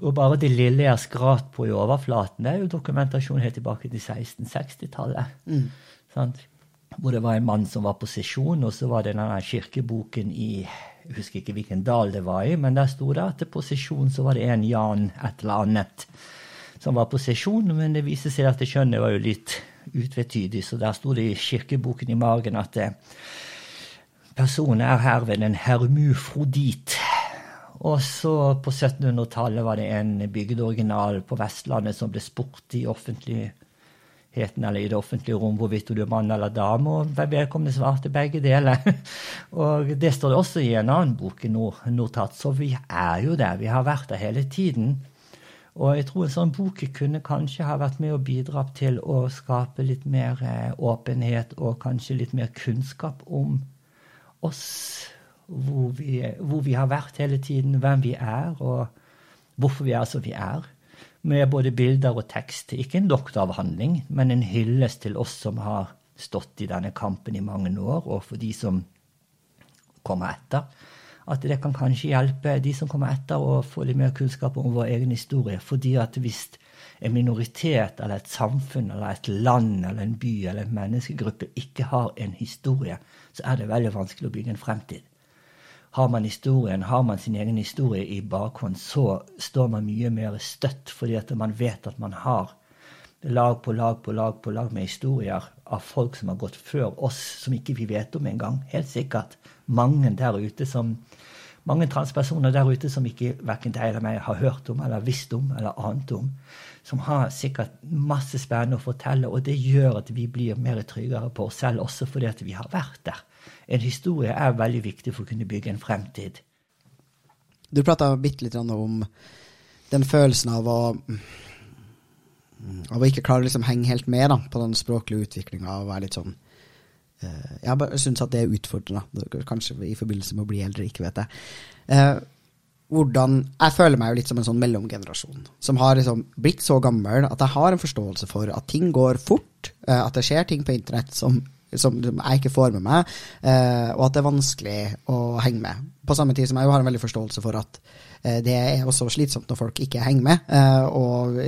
[SPEAKER 2] Og bare det lille jeg skrat på i overflaten, det er jo dokumentasjon helt tilbake til 1660-tallet. Mm hvor det var en mann som var på sesjon, og så var det denne kirkeboken i Jeg husker ikke hvilken dal det var i, men der sto det at på sesjon så var det en Jan et eller annet som var på sesjon, men det viste seg at det skjønnet var jo litt utvetydig, så der sto det i kirkeboken i magen at eh, personen er herved en hermufrodit. Og så på 1700-tallet var det en bygdeoriginal på Vestlandet som ble spurt i offentlig eller i det offentlige rom hvorvidt du er mann eller dame, og vedkommende svarte begge deler. og det står det også i en annen bok, Notat, så vi er jo der. Vi har vært der hele tiden. Og jeg tror en sånn bok kunne kanskje ha vært med og bidra til å skape litt mer eh, åpenhet og kanskje litt mer kunnskap om oss, hvor vi, hvor vi har vært hele tiden, hvem vi er, og hvorfor vi er som vi er med både bilder og tekst. Ikke en doktoravhandling, men en hyllest til oss som har stått i denne kampen i mange år, og for de som kommer etter. At det kan kanskje hjelpe de som kommer etter, å få litt mer kunnskap om vår egen historie. Fordi at hvis en minoritet eller et samfunn eller et land eller en by eller en menneskegruppe ikke har en historie, så er det veldig vanskelig å bygge en fremtid. Har man historien, har man sin egen historie i bakhånd, så står man mye mer støtt, fordi at man vet at man har lag på lag på lag på lag med historier av folk som har gått før oss, som ikke vi vet om engang. Helt sikkert mange der ute som mange transpersoner der ute som ikke verken deg eller meg har hørt om eller visst om eller ant om. Som har sikkert masse spennende å fortelle, og det gjør at vi blir mer tryggere på oss selv, også fordi at vi har vært der. En historie er veldig viktig for å kunne bygge en fremtid.
[SPEAKER 1] Du prata bitte litt om den følelsen av å av å ikke klare å liksom henge helt med da, på den språklige utviklinga og være litt sånn uh, Jeg bare syns at det er utfordrende, kanskje i forbindelse med å bli eldre, ikke vet jeg. Uh, hvordan, Jeg føler meg jo litt som en sånn mellomgenerasjon, som har liksom blitt så gammel at jeg har en forståelse for at ting går fort, uh, at det skjer ting på internett som som jeg ikke får med meg, eh, og at det er vanskelig å henge med. På samme tid som jeg har en veldig forståelse for at eh, det er også slitsomt når folk ikke henger med, eh, og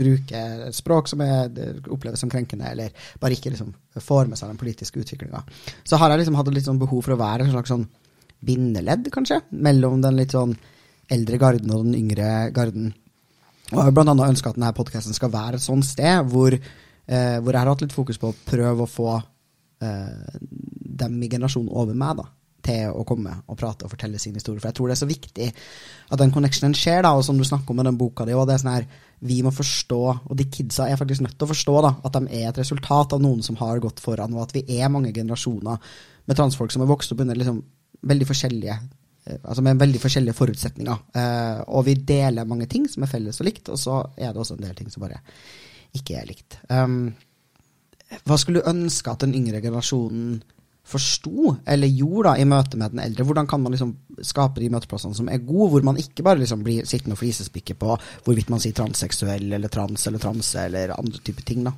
[SPEAKER 1] bruker språk som er, oppleves som krenkende, eller bare ikke liksom, får med seg den politiske utviklinga. Så har jeg liksom hatt litt sånn behov for å være en slags sånn bindeledd, kanskje, mellom den litt sånn eldre garden og den yngre garden. Og jeg har blant annet ønska at denne podkasten skal være et sånt sted hvor, eh, hvor jeg har hatt litt fokus på å prøve å få eh, dem i generasjonen over meg da, til å komme og prate og fortelle sin historie. For jeg tror det er så viktig at den connectionen skjer, da, og som du snakker om med den boka di, og det er sånn her vi må forstå, og de kidsa er faktisk nødt til å forstå da, at de er et resultat av noen som har gått foran, og at vi er mange generasjoner med transfolk som har vokst opp under liksom veldig forskjellige eh, altså med veldig forskjellige forutsetninger. Eh, og vi deler mange ting som er felles og likt, og så er det også en del ting som bare ikke er likt. Um, hva skulle du ønske at den yngre generasjonen forsto eller gjorde da, i møte med den eldre? Hvordan kan man liksom skape de møteplassene som er gode, hvor man ikke bare liksom blir sittende og flisespikke på hvorvidt man sier transseksuell eller trans eller transe eller andre typer ting? da?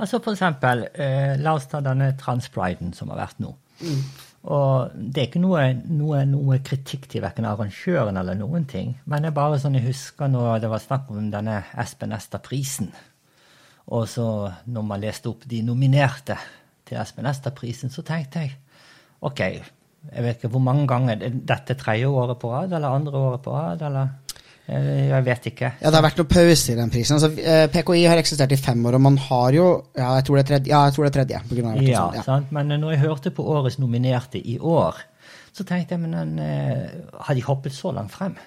[SPEAKER 2] Altså for eksempel, eh, La oss ta denne transpriden som har vært nå. Mm. Og Det er ikke noe, noe, noe kritikk til verken arrangøren eller noen ting. Men det er bare sånn jeg husker når det var snakk om denne Espen Ester-prisen. Og så når man leste opp de nominerte til Espen Ester-prisen, så tenkte jeg OK, jeg vet ikke hvor mange ganger Dette tredje året på rad, eller andre året på rad, eller eh, jeg vet ikke.
[SPEAKER 1] Ja, Det har vært noe pause i den prisen. Altså, eh, PKI har eksistert i fem år, og man har jo Ja, jeg tror det er tredje. Ja, jeg tror det er tredje på grunn av
[SPEAKER 2] ja, sånn, ja. Sant? Men når jeg hørte på årets nominerte i år, så tenkte jeg men den, eh, har de hoppet så langt frem?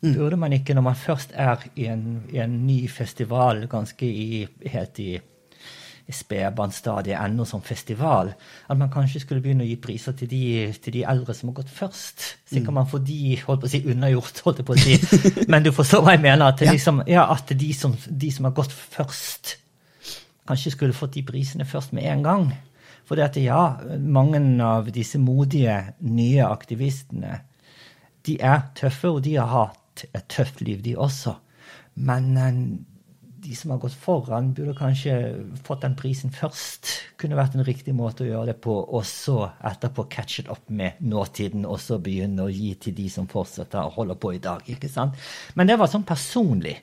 [SPEAKER 2] Mm. Burde man ikke, når man først er i en, i en ny festival, ganske i, helt i, spedbarnsstadiet ennå som festival, at man kanskje skulle begynne å gi priser til de, til de eldre som har gått først? Så kan mm. man få de holdt på å si, unnagjort, holdt jeg på å si. Men du forstår hva jeg mener? At, ja. Liksom, ja, at de, som, de som har gått først, kanskje skulle fått de prisene først med en gang. For det at ja, mange av disse modige, nye aktivistene de er tøffe, og de har hatt et tøft liv, de også. Men eh, de som har gått foran, burde kanskje fått den prisen først. Kunne vært en riktig måte å gjøre det på, og så etterpå catchet opp med nåtiden, og så begynne å gi til de som fortsetter å holde på i dag. ikke sant? Men det var sånn personlig.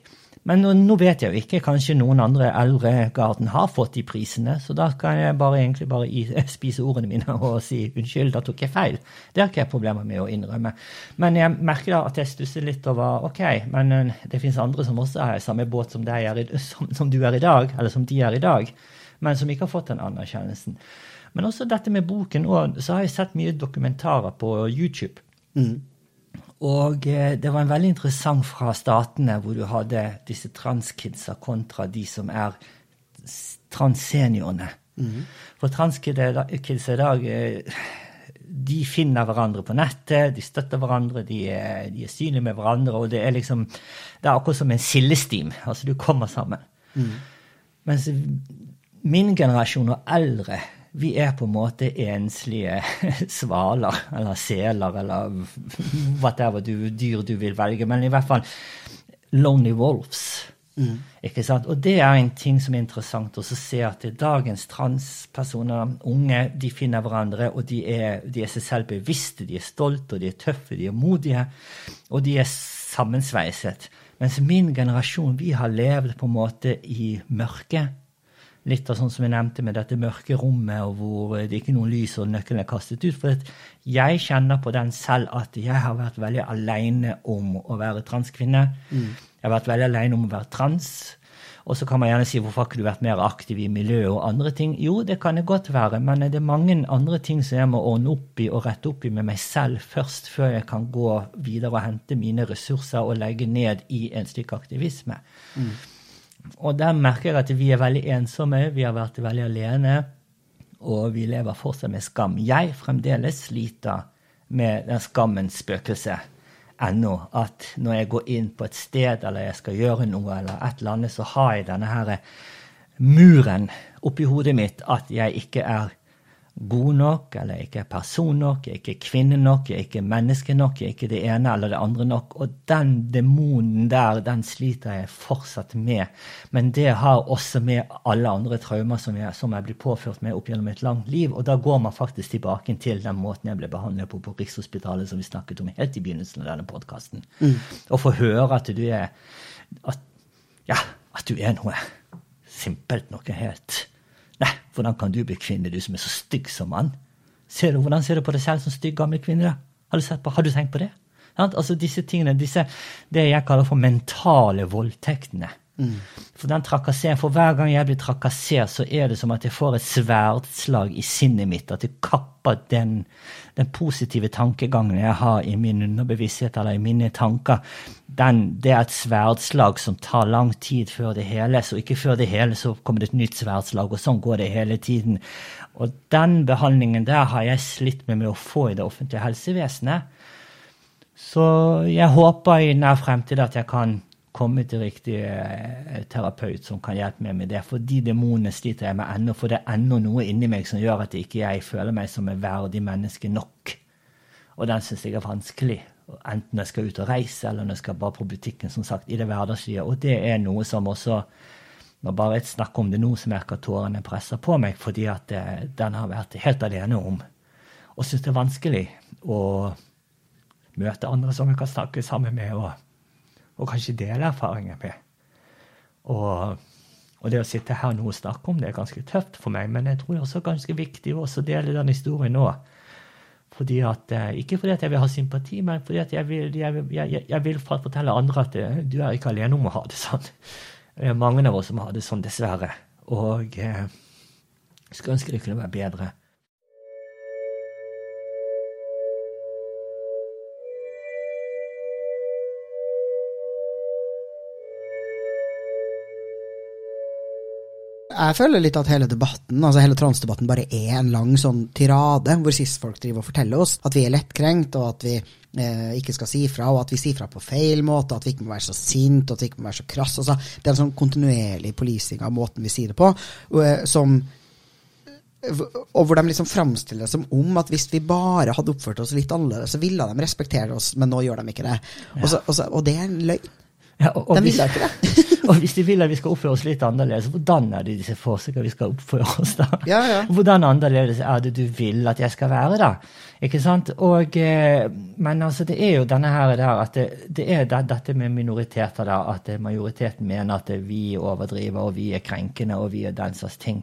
[SPEAKER 2] Men nå, nå, vet jeg jo ikke. Kanskje noen andre eldre garden har fått de prisene. Så da kan jeg bare, egentlig bare spise ordene mine og si unnskyld, da tok jeg feil. Det har ikke jeg problemer med å innrømme. Men jeg merker da at jeg stusser litt over ok, men eh, det fins andre som også er i samme båt som, er, som, som, du er i dag, eller som de er i dag, men som ikke har fått den anerkjennelsen. Men også dette med boken, og så har jeg sett mye dokumentarer på YouTube. Mm. Og eh, det var en veldig interessant fra statene, hvor du hadde disse transkidsa kontra de som er transseniorene. Mm. For transkids i dag eh, de finner hverandre på nettet, de støtter hverandre, de er, de er synlige med hverandre. og Det er liksom, det er akkurat som en sildestim. Altså, du kommer sammen. Mm. Mens min generasjon og eldre vi er på en måte enslige svaler eller seler eller whatever du, dyr du vil velge. Men i hvert fall lonely wolves. Mm. Ikke sant? Og det er en ting som er interessant å se at dagens transpersoner, unge, de finner hverandre, og de er, de er seg selv bevisste, de er stolte, og de er tøffe, de er modige, og de er sammensveiset. Mens min generasjon, vi har levd på en måte i mørket litt av sånn som jeg nevnte med dette mørke rommet, og hvor det ikke er noen lys og nøkkelen er kastet ut. For jeg kjenner på den selv at jeg har vært veldig alene om å være transkvinne. Mm. Jeg har vært veldig alene om å være trans. Og så kan man gjerne si hvorfor har ikke du vært mer aktiv i miljøet og andre ting? Jo, det kan det godt være, men det er mange andre ting som jeg må ordne opp i og rette opp i med meg selv først, før jeg kan gå videre og hente mine ressurser og legge ned i en slik aktivisme. Mm. Og der merker jeg at vi er veldig ensomme, vi har vært veldig alene, og vi lever fortsatt med skam. Jeg fremdeles sliter med den skammens spøkelse ennå. At når jeg går inn på et sted eller jeg skal gjøre noe, eller et eller annet, så har jeg denne her muren oppi hodet mitt at jeg ikke er god nok, eller jeg ikke er person nok, jeg er ikke kvinne nok, jeg er ikke menneske nok, jeg er ikke det ene eller det andre nok. Og den demonen der, den sliter jeg fortsatt med. Men det har også med alle andre traumer som jeg, som jeg blir påført med opp gjennom et langt liv. Og da går man faktisk tilbake til den måten jeg ble behandlet på på Rikshospitalet, som vi snakket om helt i begynnelsen av denne podkasten. Mm. Og få høre at du er at, ja, at du er noe simpelt, noe helt hvordan kan du bli kvinne, du som er så stygg som mann? Ser du, hvordan ser du på deg selv som stygg gammel kvinne? Har du, på, har du tenkt på det? Altså disse tingene, disse, Det jeg kaller for mentale voldtektene. For den trakasseringen, for hver gang jeg blir trakassert, så er det som at jeg får et sverdslag i sinnet mitt. At jeg kapper den, den positive tankegangen jeg har i min underbevissthet eller i mine tanker. Den, det er et sverdslag som tar lang tid før det heles, og ikke før det heles, så kommer det et nytt sverdslag, og sånn går det hele tiden. Og den behandlingen der har jeg slitt med med å få i det offentlige helsevesenet. Så jeg håper i nær fremtid at jeg kan komme til riktig eh, terapeut som kan hjelpe meg med det. For de demonene sliter jeg med ennå, for det er ennå noe inni meg som gjør at ikke jeg føler meg som et verdig menneske nok. Og den syns jeg er vanskelig. Enten når jeg skal ut og reise, eller når jeg skal bare på butikken, som sagt, i det hverdagslige. Og det er noe som også Når bare jeg snakker om det nå, så merker jeg tårene presser på meg, fordi at eh, den har vært helt alene om. Og syns det er vanskelig å møte andre som jeg kan snakke sammen med. og og kanskje dele erfaringer med. Og, og, det å sitte her nå og snakke om det er ganske tøft for meg, men jeg tror det er også ganske viktig å dele den historien nå. Fordi at, eh, ikke fordi at jeg vil ha sympati, men fordi at jeg vil, jeg, jeg, jeg vil fortelle andre at eh, du er ikke alene om å ha det sånn. Det er mange av oss som har det sånn, dessverre. Og jeg eh, skulle ønske det kunne være bedre.
[SPEAKER 1] Jeg føler litt at hele debatten, altså hele transdebatten bare er en lang sånn tirade, hvor cis-folk driver og forteller oss at vi er lettkrenkt, og at vi eh, ikke skal si fra, og at vi sier fra på feil måte, at vi ikke må være så sint, og at vi ikke må være så krass. Altså, det er en sånn kontinuerlig policing av måten vi sier det på, eh, som og hvor de liksom framstiller det som om at hvis vi bare hadde oppført oss litt annerledes, så ville de respektere oss, men nå gjør de ikke det. Ja. Og, så, og, så, og det er en løgn. Ja, og, og det.
[SPEAKER 2] og hvis de vil at vi skal oppføre oss litt annerledes, hvordan er det de ser for seg at vi skal oppføre oss da?
[SPEAKER 1] Ja, ja.
[SPEAKER 2] Hvordan annerledes er det du vil at jeg skal være da? Ikke sant? Og, eh, men altså, det er jo denne her der at det, det er det, dette med minoriteter, da, at majoriteten mener at vi overdriver, og vi er krenkende, og vi er den slags ting.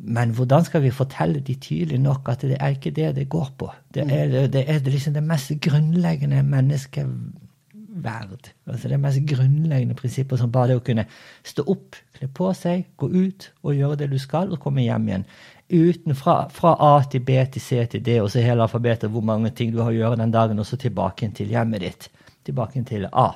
[SPEAKER 2] Men hvordan skal vi fortelle de tydelig nok at det er ikke det det går på? Det mm. er, det, er liksom det mest grunnleggende mennesket verd. Altså det mest grunnleggende prinsippet som bare det å kunne stå opp, kle på seg, gå ut og gjøre det du skal, og komme hjem igjen. Uten fra, fra A til B til C til D, og så hele alfabetet, hvor mange ting du har å gjøre den dagen, og så tilbake til hjemmet ditt. Tilbake til A.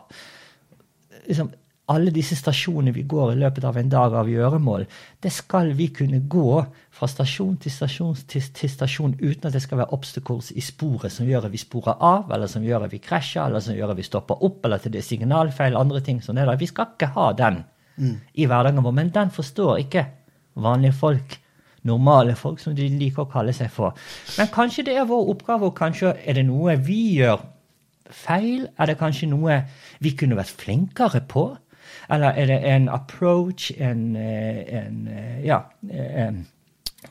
[SPEAKER 2] Liksom, alle disse stasjonene vi går i løpet av en dag av gjøremål, det skal vi kunne gå fra stasjon til stasjon til, til stasjon uten at det skal være obstacles i sporet som gjør at vi sporer av, eller som gjør at vi krasjer, eller som gjør at vi stopper opp, eller til det er signalfeil, andre ting som det der. Vi skal ikke ha den mm. i hverdagen vår, men den forstår ikke vanlige folk. Normale folk, som de liker å kalle seg for. Men kanskje det er vår oppgave, og kanskje er det noe vi gjør feil? Er det kanskje noe vi kunne vært flinkere på? Eller er det en approach, en, eh, en eh, Ja. En,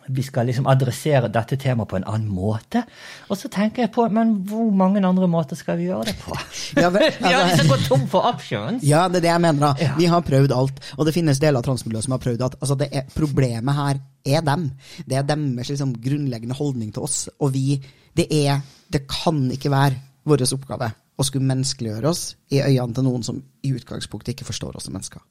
[SPEAKER 2] vi skal liksom adressere dette temaet på en annen måte. Og så tenker jeg på, men hvor mange andre måter skal vi gjøre det på? Ja, men, altså, vi har liksom gått tom for options.
[SPEAKER 1] Ja, det er det jeg mener. da. Ja. Vi har prøvd alt. Og det finnes deler av transmiljøet som har prøvd at altså, er, problemet her er dem. Det er deres liksom, grunnleggende holdning til oss. Og vi Det er Det kan ikke være vår oppgave å skulle menneskeliggjøre oss i øynene til noen som i utgangspunktet ikke forstår oss som mennesker.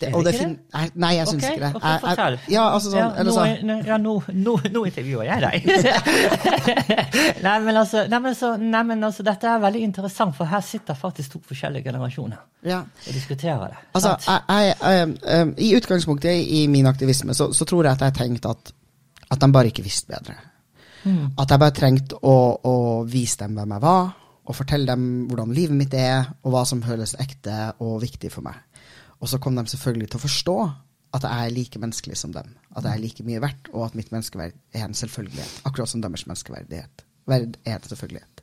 [SPEAKER 2] Det, det det?
[SPEAKER 1] Nei, nei, jeg syns okay, ikke det.
[SPEAKER 2] Okay, fortell.
[SPEAKER 1] Ja, altså sånn, ja, nå,
[SPEAKER 2] så. ja, nå, nå, nå, intervjuer jeg deg. nei, men altså, nei, men altså, nei, men altså, dette er veldig interessant, for her sitter faktisk to forskjellige generasjoner ja. og diskuterer det.
[SPEAKER 1] Altså, jeg, I utgangspunktet i min aktivisme så, så, tror jeg at jeg tenkte at, at de bare ikke visste bedre. Mm. At jeg bare trengte å, å vise dem hvem jeg var og fortelle dem hvordan livet mitt er, og hva som føles ekte og viktig for meg. Og så kom de selvfølgelig til å forstå at jeg er like menneskelig som dem. At jeg er like mye verdt, og at mitt menneskeverd er en selvfølgelighet. Akkurat som deres menneskeverdighet verd er en selvfølgelighet.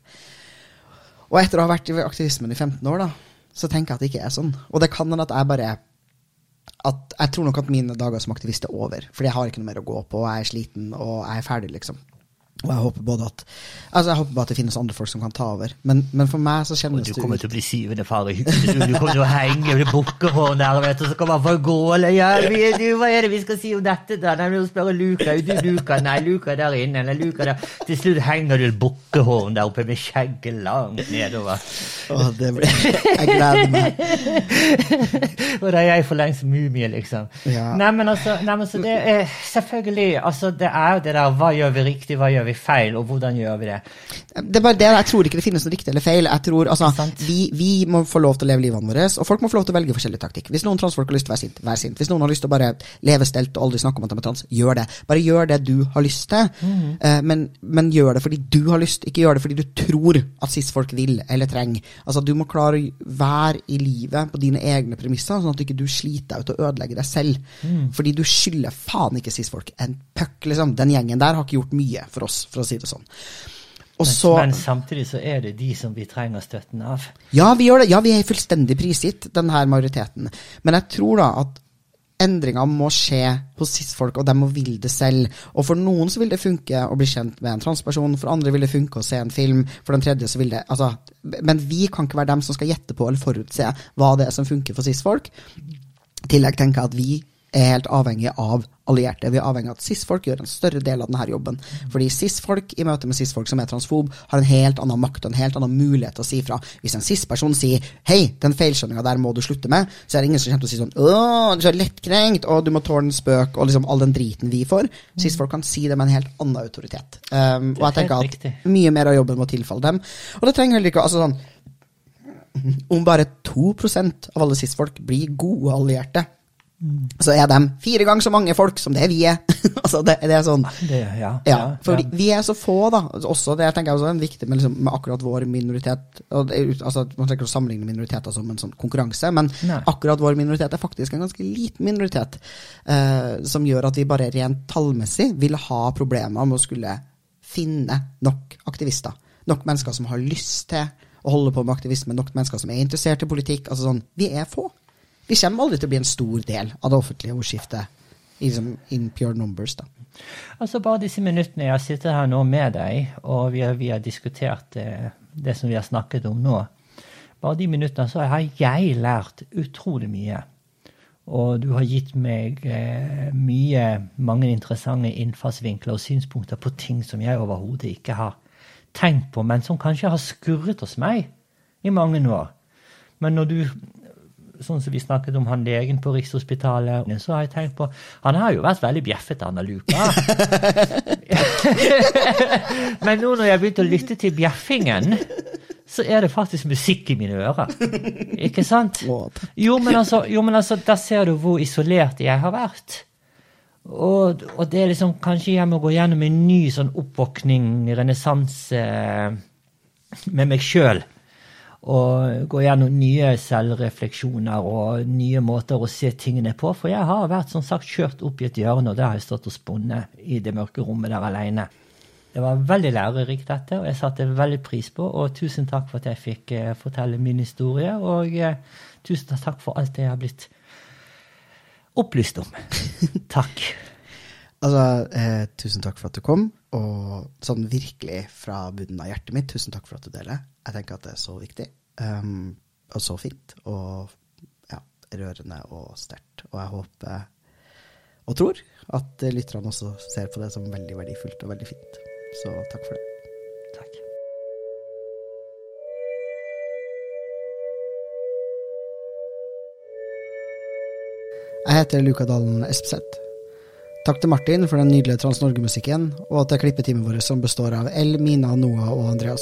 [SPEAKER 1] Og etter å ha vært i aktivismen i 15 år, da, så tenker jeg at det ikke er sånn. Og det kan hende at jeg bare at Jeg tror nok at mine dager som aktivist er over. Fordi jeg har ikke noe mer å gå på, og jeg er sliten, og jeg er ferdig, liksom. Og jeg håper både at Altså jeg håper bare at det finnes andre folk som kan ta over. Men, men for meg så kjennes det ut du kommer
[SPEAKER 2] til å bli syvende far i huset. Du, du kommer til å henge med bukkehorn der, vet du, så kommer han fra gåle. Ja, vi, du, hva er det vi skal si om dette, da? Nei, du spør Luka. Du Luka? Nei, Luka er der inne. Nei, Luka der. Til slutt henger du et bukkehorn der oppe med skjegget langt nedover.
[SPEAKER 1] Å, det blir Jeg gleder meg.
[SPEAKER 2] Og da er jeg for lengst mumie, liksom.
[SPEAKER 1] Ja.
[SPEAKER 2] Nei, men altså, nei, men så det er selvfølgelig altså Det er jo det der hva gjør vi riktig, hva gjør vi feil, og hvordan gjør vi det?
[SPEAKER 1] Det er bare det, Jeg tror ikke det finnes noe riktig eller feil. Jeg tror, altså, vi, vi må få lov til å leve livene våre, og folk må få lov til å velge forskjellig taktikk. Hvis noen transfolk har lyst til å være sint, vær sint. Hvis noen har lyst til å bare leve stelt og aldri snakke om at de er trans, gjør det. Bare gjør det du har lyst til, eh, men, men gjør det fordi du har lyst, ikke gjør det fordi du tror at cis-folk vil eller trenger. Altså, Du må klare å være i livet på dine egne premisser, sånn at du ikke sliter deg ut og ødelegger deg selv. Fordi du skylder faen ikke cis-folk en puck, liksom. Den gjengen der har ikke gjort mye for oss, for å si det sånn. Og
[SPEAKER 2] Men,
[SPEAKER 1] så
[SPEAKER 2] men samtidig så er det de som vi trenger støtten av.
[SPEAKER 1] Ja, vi gjør det. Ja, vi er fullstendig prisgitt den her majoriteten. Men jeg tror da at endringer må skje hos cis-folk, og de må ville det selv. Og for noen så vil det funke å bli kjent med en transperson, for andre vil det funke å se en film, for den tredje så vil det Altså, men vi kan ikke være dem som skal gjette på eller forutse hva det er som funker for cis-folk. I tillegg tenker jeg at vi er helt avhengig av allierte. Vi er avhengig av at cis-folk gjør en større del av denne jobben. Fordi cis-folk i møte med cis-folk som er transfob, har en helt annen makt og en helt annen mulighet til å si fra. Hvis en cis-person sier 'hei, den feilskjønninga der må du slutte med', så er det ingen som kommer til å si sånn 'å, du er så lettkrenkt', og 'du må tåle en spøk', og liksom all den driten vi får. Cis-folk kan si det med en helt annen autoritet. Um, og jeg tenker at
[SPEAKER 2] riktig.
[SPEAKER 1] mye mer av jobben må tilfalle dem. Og det trenger heller ikke altså sånn om bare 2% av alle cis-folk blir gode allierte, så er de fire ganger så mange folk som det vi er. altså det, det er sånn
[SPEAKER 2] Det, ja,
[SPEAKER 1] ja, for vi er så få, da. Også, det tenker jeg også er viktig med, liksom, med akkurat vår minoritet. Det, altså, man trenger ikke å sammenligne minoriteter som en sånn konkurranse, men
[SPEAKER 2] Nei.
[SPEAKER 1] akkurat vår minoritet er faktisk en ganske liten minoritet, eh, som gjør at vi bare rent tallmessig vil ha problemer med å skulle finne nok aktivister. Nok mennesker som har lyst til å holde på med aktivisme, nok mennesker som er interessert i politikk. altså sånn, Vi er få. Vi kommer aldri til å bli en stor del av det offentlige ordskiftet liksom, in pure numbers. da.
[SPEAKER 2] Altså Bare disse minuttene jeg har sittet her nå med deg, og vi har, vi har diskutert det, det som vi har snakket om nå, bare de minuttene så har jeg lært utrolig mye. Og du har gitt meg eh, mye, mange interessante innfallsvinkler og synspunkter på ting som jeg overhodet ikke har tenkt på, men som kanskje har skurret hos meg i mange år. Men når du Sånn som vi snakket om han legen på Rikshospitalet, så har jeg tenkt på Han har jo vært veldig bjeffete, han Luka. Men nå når jeg begynte å lytte til bjeffingen, så er det faktisk musikk i mine ører. Ikke sant? Jo, men altså, jo, men altså der ser du hvor isolert jeg har vært. Og, og det er liksom Kanskje jeg må gå gjennom en ny sånn oppvåkning, renessanse, med meg sjøl. Og gå gjennom nye selvrefleksjoner og nye måter å se tingene på. For jeg har vært som sagt kjørt opp i et hjørne, og der har jeg stått og spunnet i det mørke rommet der aleine. Det var veldig lærerikt, dette, og jeg satte veldig pris på. Og tusen takk for at jeg fikk eh, fortelle min historie, og eh, tusen takk for alt det jeg har blitt opplyst om. takk.
[SPEAKER 1] Altså, eh, tusen takk for at du kom, og sånn virkelig fra bunnen av hjertet mitt, tusen takk for at du deler. Jeg tenker at det er så viktig, um, og så fint, og ja, rørende og sterkt. Og jeg håper, og tror, at lytterne også ser på det som veldig verdifullt og veldig fint. Så takk for det.
[SPEAKER 2] takk.
[SPEAKER 1] Jeg heter Luka Dalen Espeseth. Takk til Martin for den nydelige Trans-Norge-musikken, og til klippeteamet vårt som består av El, Mina, Noah og Andreas.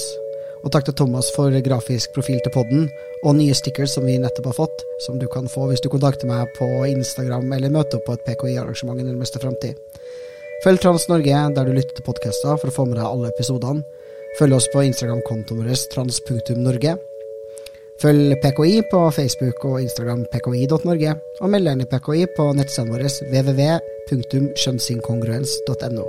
[SPEAKER 1] Og takk til Thomas for grafisk profil til podden, og nye stickers som vi nettopp har fått, som du kan få hvis du kontakter meg på Instagram eller møter opp på et PKI-arrangement i nærmeste framtid. Følg Trans Norge der du lytter til podkaster for å få med deg alle episodene. Følg oss på Instagram-kontoen vår trans.norge. Følg PKI på Facebook og Instagram pki.norge, og meld deg inn i PKI på nettstedet vårt www.skjønnsinkongruens.no.